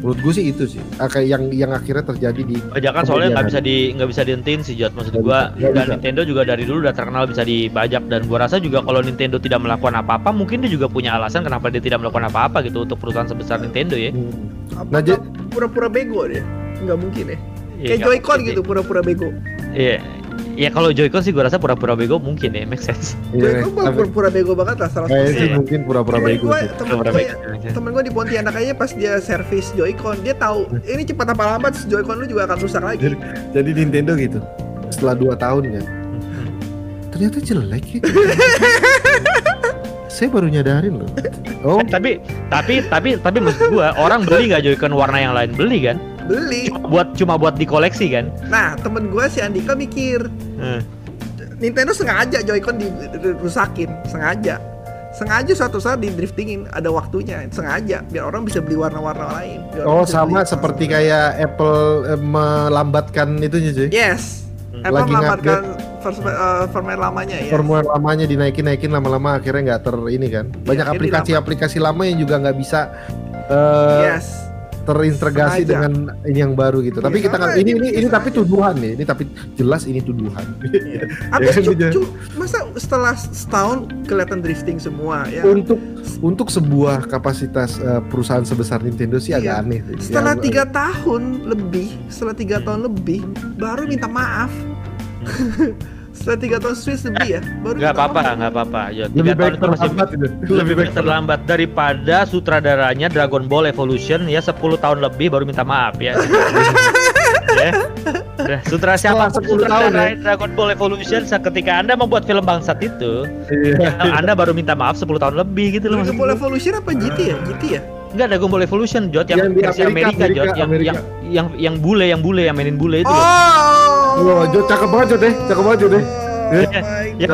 Menurut gue sih itu sih, Ah, kayak yang yang akhirnya terjadi di Bajakan soalnya nggak bisa di nggak bisa dihentiin sih Jot maksud nggak dan bisa. Nintendo juga dari dulu udah terkenal bisa dibajak dan gua rasa juga kalau Nintendo tidak melakukan apa-apa mungkin dia juga punya alasan kenapa dia tidak melakukan apa-apa gitu untuk perusahaan sebesar Nintendo ya. Hmm. Nah, pura-pura bego dia? Nggak mungkin ya. Iya, Kayak Joy-Con gitu, pura-pura bego. Iya. Ya kalau Joy-Con sih gua rasa pura-pura bego mungkin ya, make sense. Iya, Joy-Con mah tapi pura-pura bego banget lah salah Kayaknya sih Iya. mungkin pura-pura Temen bego. gue, sih. temen Pura-pura gue, bego. temen gue di Pontianak aja pas dia servis Joy-Con, dia tahu ini cepat apa lambat Joy-Con lu juga akan rusak lagi. Jadi Nintendo gitu. Setelah 2 tahun kan. Ternyata jelek ya. Saya baru nyadarin loh. Oh, tapi tapi tapi tapi maksud gua orang beli nggak Joy-Con warna yang lain beli kan? Beli. Cuma buat cuma buat dikoleksi kan? Nah, temen gue si Andika mikir Hmm. Nintendo sengaja Joy-Con dirusakin, sengaja. Sengaja suatu saat di driftingin ada waktunya, sengaja biar orang bisa beli warna-warna lain. biar oh sama beli- seperti kayak Apple eh, melambatkan itunya cuy. Yes. Hmm. Apple Lagi melambatkan firmware lamanya ya. Formulir lamanya dinaikin-naikin lama-lama akhirnya nggak ter ini kan. Banyak Iya, aplikasi-aplikasi lama yang juga nggak bisa eh, Yes. Terintegrasi Sengaja. dengan ini yang baru gitu. Tapi Iya, kita kan ini ini ini tapi tuduhan nih. Ini tapi jelas ini tuduhan. Abis kan, cu- masa setelah setahun kelihatan drifting semua ya. untuk untuk sebuah kapasitas eh, perusahaan sebesar Nintendo sih agak Iya. aneh. sih. Setelah Ya, tiga tahun lebih, setelah tiga tahun lebih, baru minta maaf. Setelah tiga tahun Swiss lebih ya, baru Nggak apa-apa, nggak apa-apa. Ya, lebih tiga baik tahun itu masih terlambat itu. lebih baik terlambat daripada sutradaranya Dragon Ball Evolution ya 10 tahun lebih baru minta maaf ya. ya. Udah, Sutra siapa Setelah 10 tahun, ya. Dragon Ball Evolution ketika Anda membuat film bangsat itu, Iya. Anda baru minta maaf 10 tahun lebih gitu loh Dragon Ball. Evolution apa GT ya? GT ya? Enggak Dragon Ball Evolution Jot yang, Yang di versi Amerika, Amerika, Jot Amerika, yang, yang yang yang bule yang bule yang mainin bule itu loh. Oh, Jo, cakep banget Jo deh, cakep banget Jo deh. My yang yang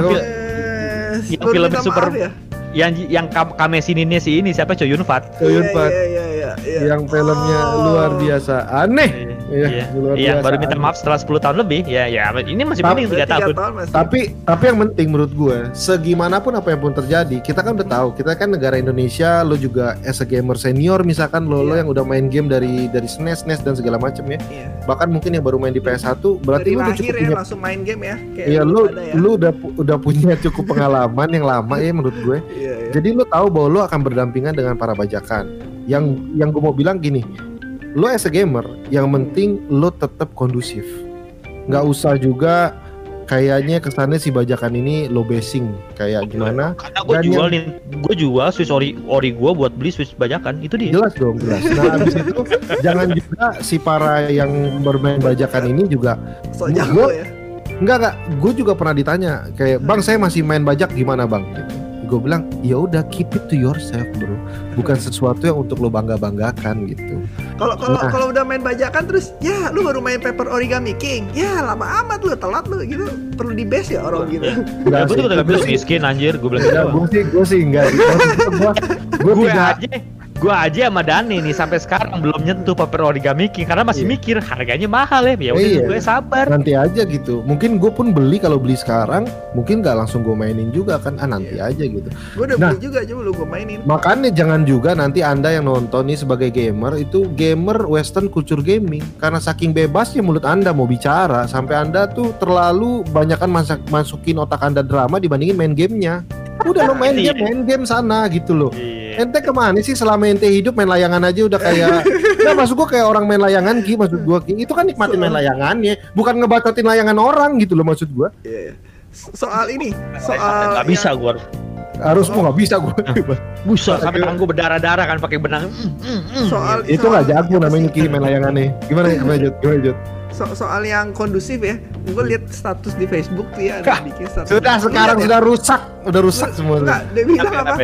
film super ya? Yang yang kam kamesininnya si ini siapa Fat. Choyun Iya, Fat. Iya, iya, iya, iya. Yang filmnya Oh. luar biasa. Aneh. Iya, Iya, luar iya biasa. baru minta maaf setelah 10 tahun lebih. Ya, ya, ini masih Tapi mending 3 Tiga tahun. tahun masih. Tapi tapi yang penting menurut gue, segimanapun apa yang pun terjadi, kita kan udah tahu, kita kan negara Indonesia, lo juga as a gamer senior misalkan lo lo Iya. yang udah main game dari dari SNES, SNES dan segala macam ya. Iya. Bahkan mungkin yang baru main di PS1, berarti Dari lo udah cukup ya punya langsung main game ya. Kayak Iya, lu pada ya. lu udah udah punya cukup pengalaman yang lama ya menurut gue. Iya, iya. Jadi lu tahu bahwa lu akan berdampingan dengan para bajakan. Yang yang gue mau bilang gini, lu as a gamer, yang penting lu tetap kondusif. Nggak usah juga kayaknya kesannya si bajakan ini low basing kayak gimana? Karena gue Dan jual yang- nih, gue jual Switch ori ori gue buat beli Switch bajakan itu dia. Jelas dong, jelas. Nah, habis itu jangan juga si para yang bermain bajakan ini juga So gua- jago ya. Enggak enggak, gue juga pernah ditanya kayak bang saya masih main bajak gimana bang? Gue bilang ya udah keep it to yourself bro, bukan sesuatu yang untuk lo bangga banggakan gitu. Kalau kalau Nah. kalau udah main bajakan terus ya lu baru main Paper Origami King. Ya lama amat lu telat lu gitu. Perlu di base ya orang gitu. Ya, Enggak gue tuh udah miskin anjir, gue bilang gitu. gue sih gue sih enggak. Gue aja gue aja sama Dani nih sampai sekarang belum nyentuh paper origami king karena masih Iya. mikir harganya mahal ya ya udah Iya. gue sabar nanti aja gitu. Mungkin gue pun beli kalau beli sekarang, mungkin nggak langsung gue mainin juga kan. Ah nanti aja gitu. Gue udah Nah. beli juga coba lu gue mainin. Makanya jangan juga nanti anda yang nonton nih sebagai gamer itu gamer western culture gaming karena saking bebasnya mulut anda mau bicara sampai anda tuh terlalu banyakkan masak masukin otak anda drama dibandingin main gamenya. Udah lo main Iya. game main game sana gitu loh. Iya. Ente ke mana sih? Selama ente hidup main layangan aja udah kayak Nah maksud gua kayak orang main layangan Ki Maksud gua Ki Itu kan nikmatin main layangannya Bukan ngebacotin layangan orang gitu loh maksud gua. Iya, iya. So- Soal ini, soal nggak bisa gue Harus gua nggak bisa gua. Busa sampai tangan gue berdarah-darah kan pakai benang. Mm, mm, mm. soal Itu soal- nggak jago namanya sih? Ki main layangannya. Gimana gimana Jod Gimana Jod So- soal yang kondusif ya, gue lihat status di Facebook tuh ya ada bikin status. Sudah Lu sekarang ya? sudah rusak. Udah rusak semua. Enggak, dia bilang Apa,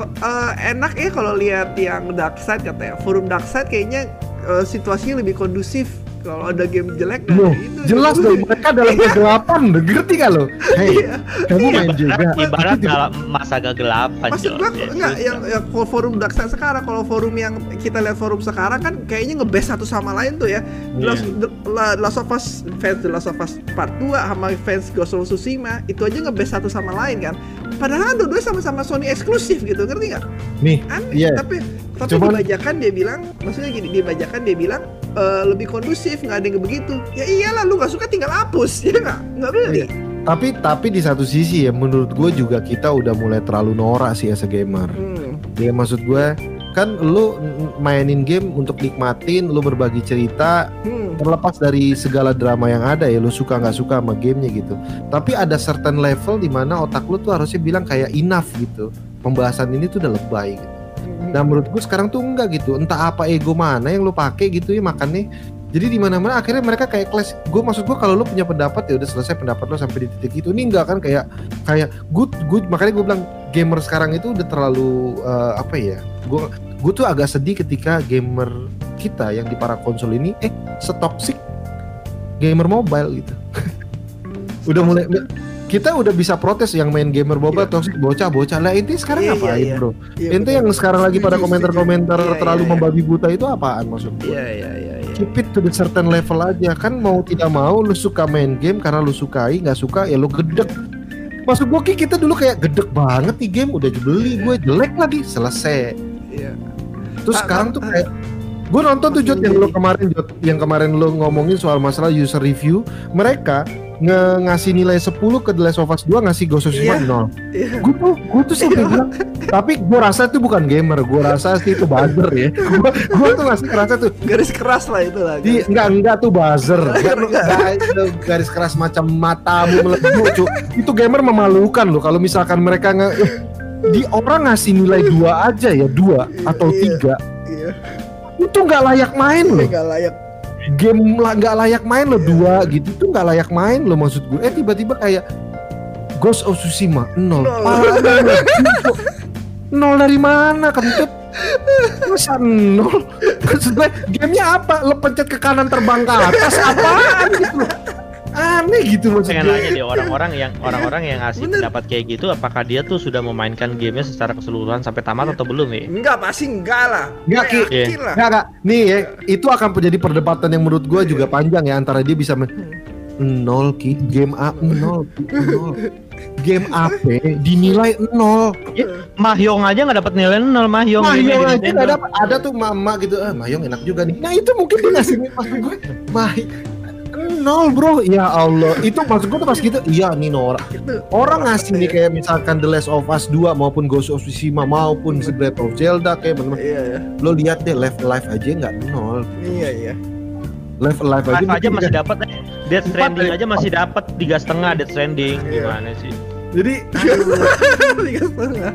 eh, enak ya kalau lihat yang dark side katanya. Forum dark side kayaknya eh, situasinya lebih kondusif. Kalau ada game jelek dari Loh, itu. jelas dong mereka dalam kegelapan, ngerti gak lo? Hei, Iya. kamu main juga. ibarat dalam masa kegelapan Maksud gua Ya, enggak yang, yang kalau forum dark side sekarang kalau forum yang kita lihat forum sekarang kan kayaknya ngebest satu sama lain tuh ya. The Last, Iya. Last of Us fans The Last of Us Part 2 sama fans Ghost of Tsushima itu aja ngebest satu sama lain kan. Padahal dua-duanya sama-sama Sony eksklusif gitu, ngerti nggak? Nih, Aneh. Iya. Tapi tapi Cuman- dibajakan dia bilang, maksudnya gini, dibajakan dia bilang eh, lebih kondusif, nggak ada yang begitu. Ya iyalah, lu nggak suka tinggal hapus, ya nggak? Nggak beli. Iya. tapi tapi di satu sisi ya menurut gue juga kita udah mulai terlalu norak sih as a gamer. Hmm. Ya maksud gue kan lu mainin game untuk nikmatin, lu berbagi cerita, Hmm. terlepas dari segala drama yang ada ya, lu suka nggak suka sama gamenya gitu. Tapi ada certain level di mana otak lu tuh harusnya bilang kayak enough gitu. Pembahasan ini tuh udah lebay. Gitu. Nah menurut gue sekarang tuh enggak gitu. Entah apa ego mana yang lu pakai gitu ya makannya. Jadi di mana-mana akhirnya mereka kayak kelas. Gue maksud gue kalau lu punya pendapat ya udah selesai pendapat lu sampai di titik itu. Ini enggak kan kayak kayak good good makanya gue bilang gamer sekarang itu udah terlalu eh, apa ya? Gue gue tuh agak sedih ketika gamer kita yang di para konsol ini eh setoksik gamer mobile gitu. udah mulai kita udah bisa protes yang main gamer mobile Iya. toxic bocah-bocah lah ini sekarang iya, ngapain iya. bro? Iya, Ente betul. yang sekarang lagi pada komentar-komentar setuju. Iya, terlalu iya, iya. membabi buta itu apaan maksud gue? Iya iya iya. iya. Keep it to the certain level aja kan mau tidak mau lu suka main game karena lu sukai nggak suka ya lu gedek. Maksud gue Ki, kita dulu kayak gedek banget nih game udah dibeli gue jelek lagi selesai. Iya. Terus Ah, sekarang ah, tuh ah. Gue nonton tuh Jod yang lu jadi. kemarin Jod yang kemarin lu ngomongin soal masalah user review mereka nge ngasih nilai 10 ke The Last of Us 2 ngasih Ghost of Tsushima Iya. nol. Iya. gue tuh gue tuh sampai bilang tapi gue rasa itu bukan gamer gue rasa sih itu buzzer ya gue gue tuh ngasih kerasa tuh Garis keras lah itu lah. di enggak enggak tuh buzzer enggak, Enggak. garis keras macam matamu melebu cu itu gamer memalukan loh kalau misalkan mereka nge di orang ngasih nilai dua aja ya dua atau Iya. tiga Iya. Itu nggak layak main loh. Nggak layak. game lah nggak layak main loh Iya. dua gitu tuh nggak layak main loh maksud gue. Eh tiba-tiba kayak Ghost of Tsushima nol. Nol. Nol dari mana kentut? Masa nol? Maksud gue gamenya apa? Lo pencet ke kanan terbang ke atas apaan gitu? loh aneh gitu maksud pengen nanya deh orang-orang yang orang-orang yang ngasih Bener. pendapat kayak gitu apakah dia tuh sudah memainkan gamenya secara keseluruhan sampai tamat atau belum ya? Enggak, pasti enggak lah. Enggak, Ki. lah. Nggak, nggak. Nih ya, itu akan menjadi perdebatan yang menurut gue juga panjang ya antara dia bisa men nol ki. Game A nol game AP dinilai nol. Mahyong aja nggak dapat nilai nol Mahyong Mahyong aja nggak dapat ada tuh mama gitu ah Mahyong enak juga nih. Nah itu mungkin dia ngasih maksud gue Mah nol bro ya Allah itu maksud gue tuh pas gitu iya nih Nora orang ngasih nih kayak misalkan The Last of Us 2 maupun Ghost of Tsushima maupun The Breath of Zelda kayak bener Iya, iya. lo lihat deh Live Alive aja nggak nol Iya, iya. Live Alive aja, Live aja masih dapat eh. Death Empat, Stranding eh. aja masih dapat tiga setengah Death Stranding Iya. gimana sih jadi Tiga setengah.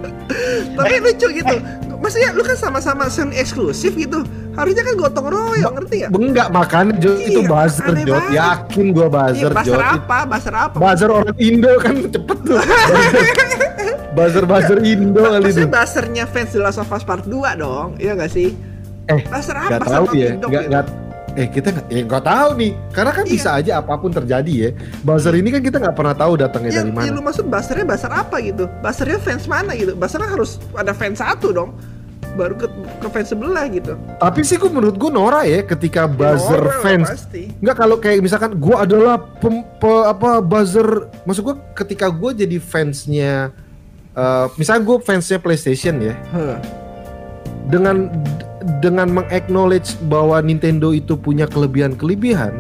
Tapi lucu gitu. Maksudnya lu kan sama-sama Sony eksklusif gitu. Harusnya kan gotong royong, ngerti ya? enggak makanya Jo itu Iya, buzzer aneh Jot banget. yakin gua Iya, buzzer basar Jot apa? Basar apa? buzzer orang Indo kan cepet tuh buzzer buzzer Indo kali itu Maksudnya basernya fans The Last of Us Part 2 dong, iya gak sih? Eh, Basar apa? tahu Naughty ya Dog nggak gitu. eh kita nggak eh nggak tahu nih karena kan Iya. bisa aja apa pun terjadi ya buzzer ini kan kita nggak pernah tahu datangnya Ya, dari ya mana lu maksud basernya basar apa gitu? Basernya fans mana gitu? Basernya harus ada fans satu dong. Baru ke, ke fans sebelah gitu. tapi sih gua menurut gua Nora ya ketika buzzer Ya, orang fans Pasti. Enggak kalau kayak misalkan gua adalah pem, pe- apa buzzer maksud gua ketika gua jadi fansnya eh misalnya gua fansnya PlayStation ya Huh. dengan dengan mengaknowledge bahwa Nintendo itu punya kelebihan-kelebihan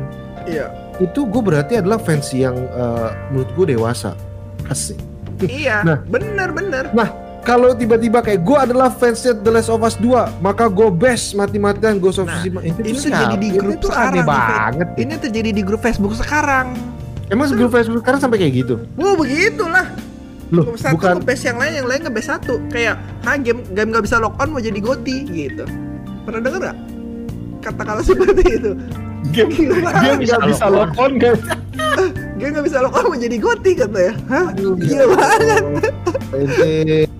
Iya. itu gue berarti adalah fans yang eh, menurut gue dewasa asik Iya, Nah. bener bener. Kalau tiba-tiba kayak gue adalah fansnya The Last of Us 2 maka gue best mati-matian Ghost of Nah, Tsushima itu ini terjadi di grup itu sekarang, banget Ini terjadi di grup Facebook sekarang. emang sebelum Facebook sekarang sampai kayak gitu Wah begitulah. loh Satu bukan nge-base yang lain, yang lain nge-base satu. Kayak, ha game game nggak bisa lock on mau jadi goti gitu. Pernah denger gak? Kata-kata seperti itu. Game Gila. game Bisa nggak bisa lock on guys Game nggak bisa lock on mau jadi goti katanya. Hah? Aduh, Gila banget. ente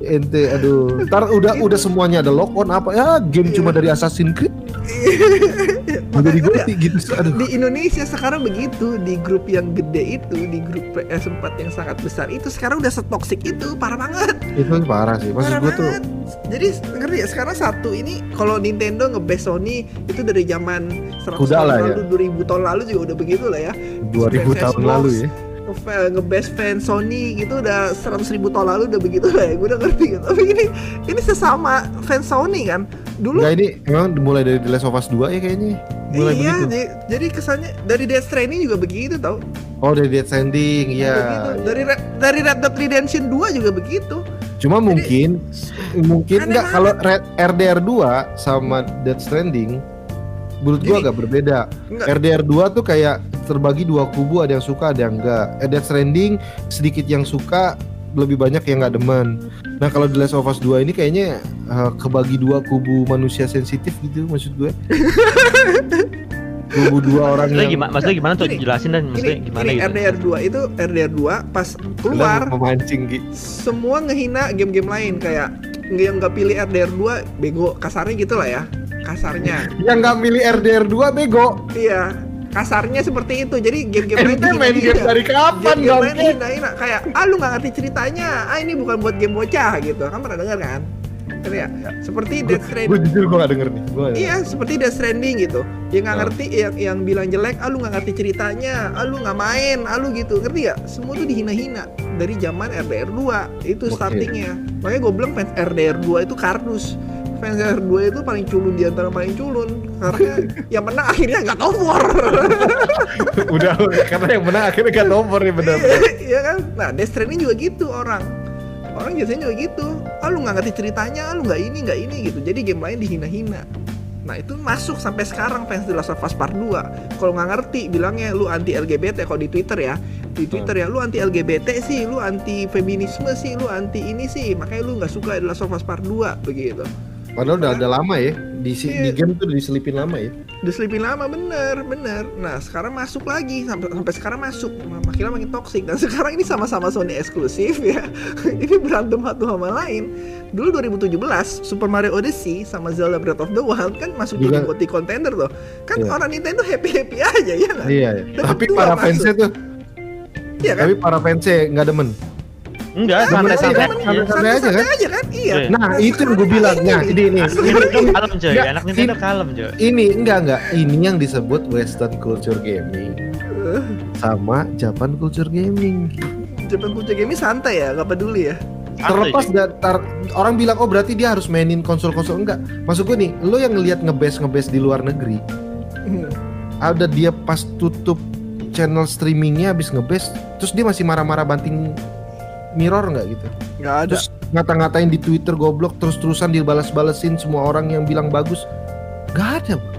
ente aduh ntar udah udah semuanya ada lock on apa ya game Iya. cuma dari Assassin's Creed Makanya jadi gue ya, gitu aduh di Indonesia sekarang begitu di grup yang gede itu di grup PS4 yang sangat besar itu sekarang udah setoksik itu parah banget itu parah sih maksud parah gue tuh jadi ngerti ya? Sekarang satu ini kalau Nintendo ngebase Sony itu dari zaman 100 Kuda tahun lah ya. lalu 2000 tahun lalu juga udah begitu lah ya. 2000 tahun Xbox, lalu ya. nge- ngebase fans Sony gitu udah 100 ribu tahun lalu udah begitu lah ya. Gue udah ngerti gitu. Tapi ini ini sesama fans Sony kan? Dulu Enggak ini emang mulai dari The Last of Us 2 ya kayaknya. Mulai iya begitu. jadi, jadi kesannya dari Death Stranding juga begitu tau. Oh dari Dead Stranding Begitu. ya Dari Red, dari Red Dead Redemption 2 juga begitu. Cuma mungkin mungkin aneh enggak kalau RDR 2 sama Dead Stranding menurut gua agak berbeda. Enggak. RDR 2 tuh kayak terbagi dua kubu ada yang suka ada yang enggak Eh, Death Stranding sedikit yang suka lebih banyak yang nggak demen. Nah kalau The Last of Us 2 ini kayaknya eh, kebagi dua kubu manusia sensitif gitu maksud gue kubu dua orang Maksudnya yang gimana, maksudnya gimana tuh? Gini, jelasin dan maksudnya Ini, gimana ini gitu. RDR 2 itu RDR 2 pas keluar memancing gitu semua ngehina game-game lain kayak yang nggak pilih RDR 2 bego. Kasarnya gitu lah ya kasarnya. Yang nggak milih RDR 2 bego. Iya kasarnya seperti itu. Jadi game-game lain main game dari kapan game-game lain bang dihina-hina kayak ah lu nggak ngerti ceritanya. Ah ini bukan buat game bocah gitu. Kan pernah dengar kan Ngerti ya? seperti Death Stranding gue jujur gue gak denger nih gua nggak Iya, seperti Death Stranding gitu. Yang nggak ngerti, yang yang bilang jelek, ah lu nggak ngerti ceritanya, ah lu nggak main, ah lu gitu, ngerti gak? Semua tuh dihina-hina dari zaman RDR 2 itu Oke. startingnya. Makanya gue bilang fans RDR 2 itu kardus. Fans RDR 2 itu paling culun di antara paling culun karena yang menang akhirnya nggak nomor. udah karena yang menang akhirnya gak nomor nih bener Iya iya kan? Nah, Death Stranding juga gitu orang. Orang biasanya juga gitu. Ah lu nggak ngerti ceritanya, ah lu nggak ini nggak ini gitu. Jadi game lain dihina-hina. Nah itu masuk sampai sekarang fans The Last of Us Part 2 Kalau nggak ngerti bilangnya lu anti LGBT kalau di Twitter ya. Di Twitter ya lu anti LGBT sih, lu anti feminisme sih, lu anti ini sih. Makanya lu nggak suka The Last of Us Part 2 begitu. Padahal udah ada lama ya di, si- di Iya. game tuh diselipin lama ya? Diselipin lama bener, bener. Nah sekarang masuk lagi, sampai, sampai sekarang masuk. Makin lama makin toxic. Dan sekarang ini sama-sama Sony eksklusif ya. Ini berantem satu sama lain. Dulu 2017, Super Mario Odyssey sama Zelda Breath of the Wild kan masuk Juga- jadi contender tuh. Kan Iya. orang Nintendo happy-happy aja ya kan iya ya. Dapat tapi dua para fansnya tuh Iya kan? Tapi para fansnya nggak demen. Enggak, Demen santai-santai aja, aja. santai- santai aja kan? aja kan? Iya. Iya. Nah itu yang gue bilang. Nah ini ini. Kalem coy, anak Nintendo ini- kalem coy. Ini enggak enggak. Ini yang disebut Western culture gaming sama Japan culture gaming. Jepang Culture Gaming santai ya, nggak peduli ya. Terlepas dari orang bilang oh berarti dia harus mainin konsol-konsol enggak. Maksud gue nih, lo yang ngelihat ngebes ngebes di luar negeri, ada dia pas tutup channel streamingnya habis ngebes, terus dia masih marah-marah banting mirror nggak gitu? Nggak ada. Terus ngata-ngatain di Twitter goblok terus-terusan dibalas-balesin semua orang yang bilang bagus. Gak ada. bro.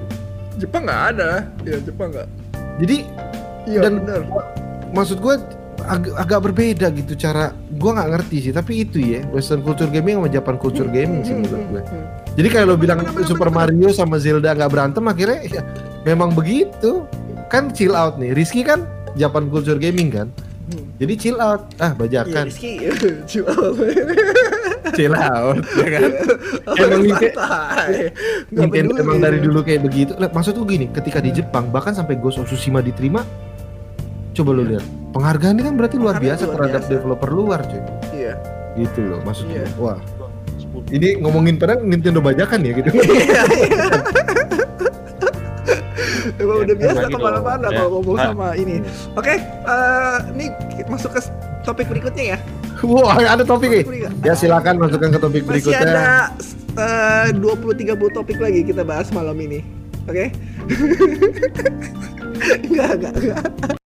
Jepang nggak ada. Ya Jepang nggak. Jadi Iya Dan- benar. maksud gue ag- agak berbeda gitu cara gue nggak ngerti sih tapi itu ya Western culture gaming sama Japan culture gaming sih menurut gue. Jadi kayak lo bilang Bener, bener, Super bener. Mario sama Zelda nggak berantem akhirnya ya, memang begitu. Kan chill out nih. Rizky kan Japan culture gaming kan. Hmm. Jadi chill out. Ah Iya, bajakan. Rizky. Cuma. chill out ya kan. Emang Nintendo peduli. emang dari dulu kayak begitu. Maksud gue gini, ketika di Jepang bahkan sampai Ghost of Tsushima diterima, coba lo lihat. Penghargaan ini kan berarti luar biasa luar terhadap biasa. developer luar, cuy. Iya. Gitu loh maksudnya. Iya. Wah, ini ngomongin padahal Nintendo bajakan ya gitu. Emang udah biasa Gitu. ke mana-mana Ya. kalau ngomong Ah. sama ini. Oke, eh, ini masuk ke topik berikutnya ya. Wah, ada topik nih. Topik. Ya silakan masukkan ke topik Masih berikutnya. ada eh, 20-30 topik lagi kita bahas malam ini. Oke? enggak, enggak, enggak.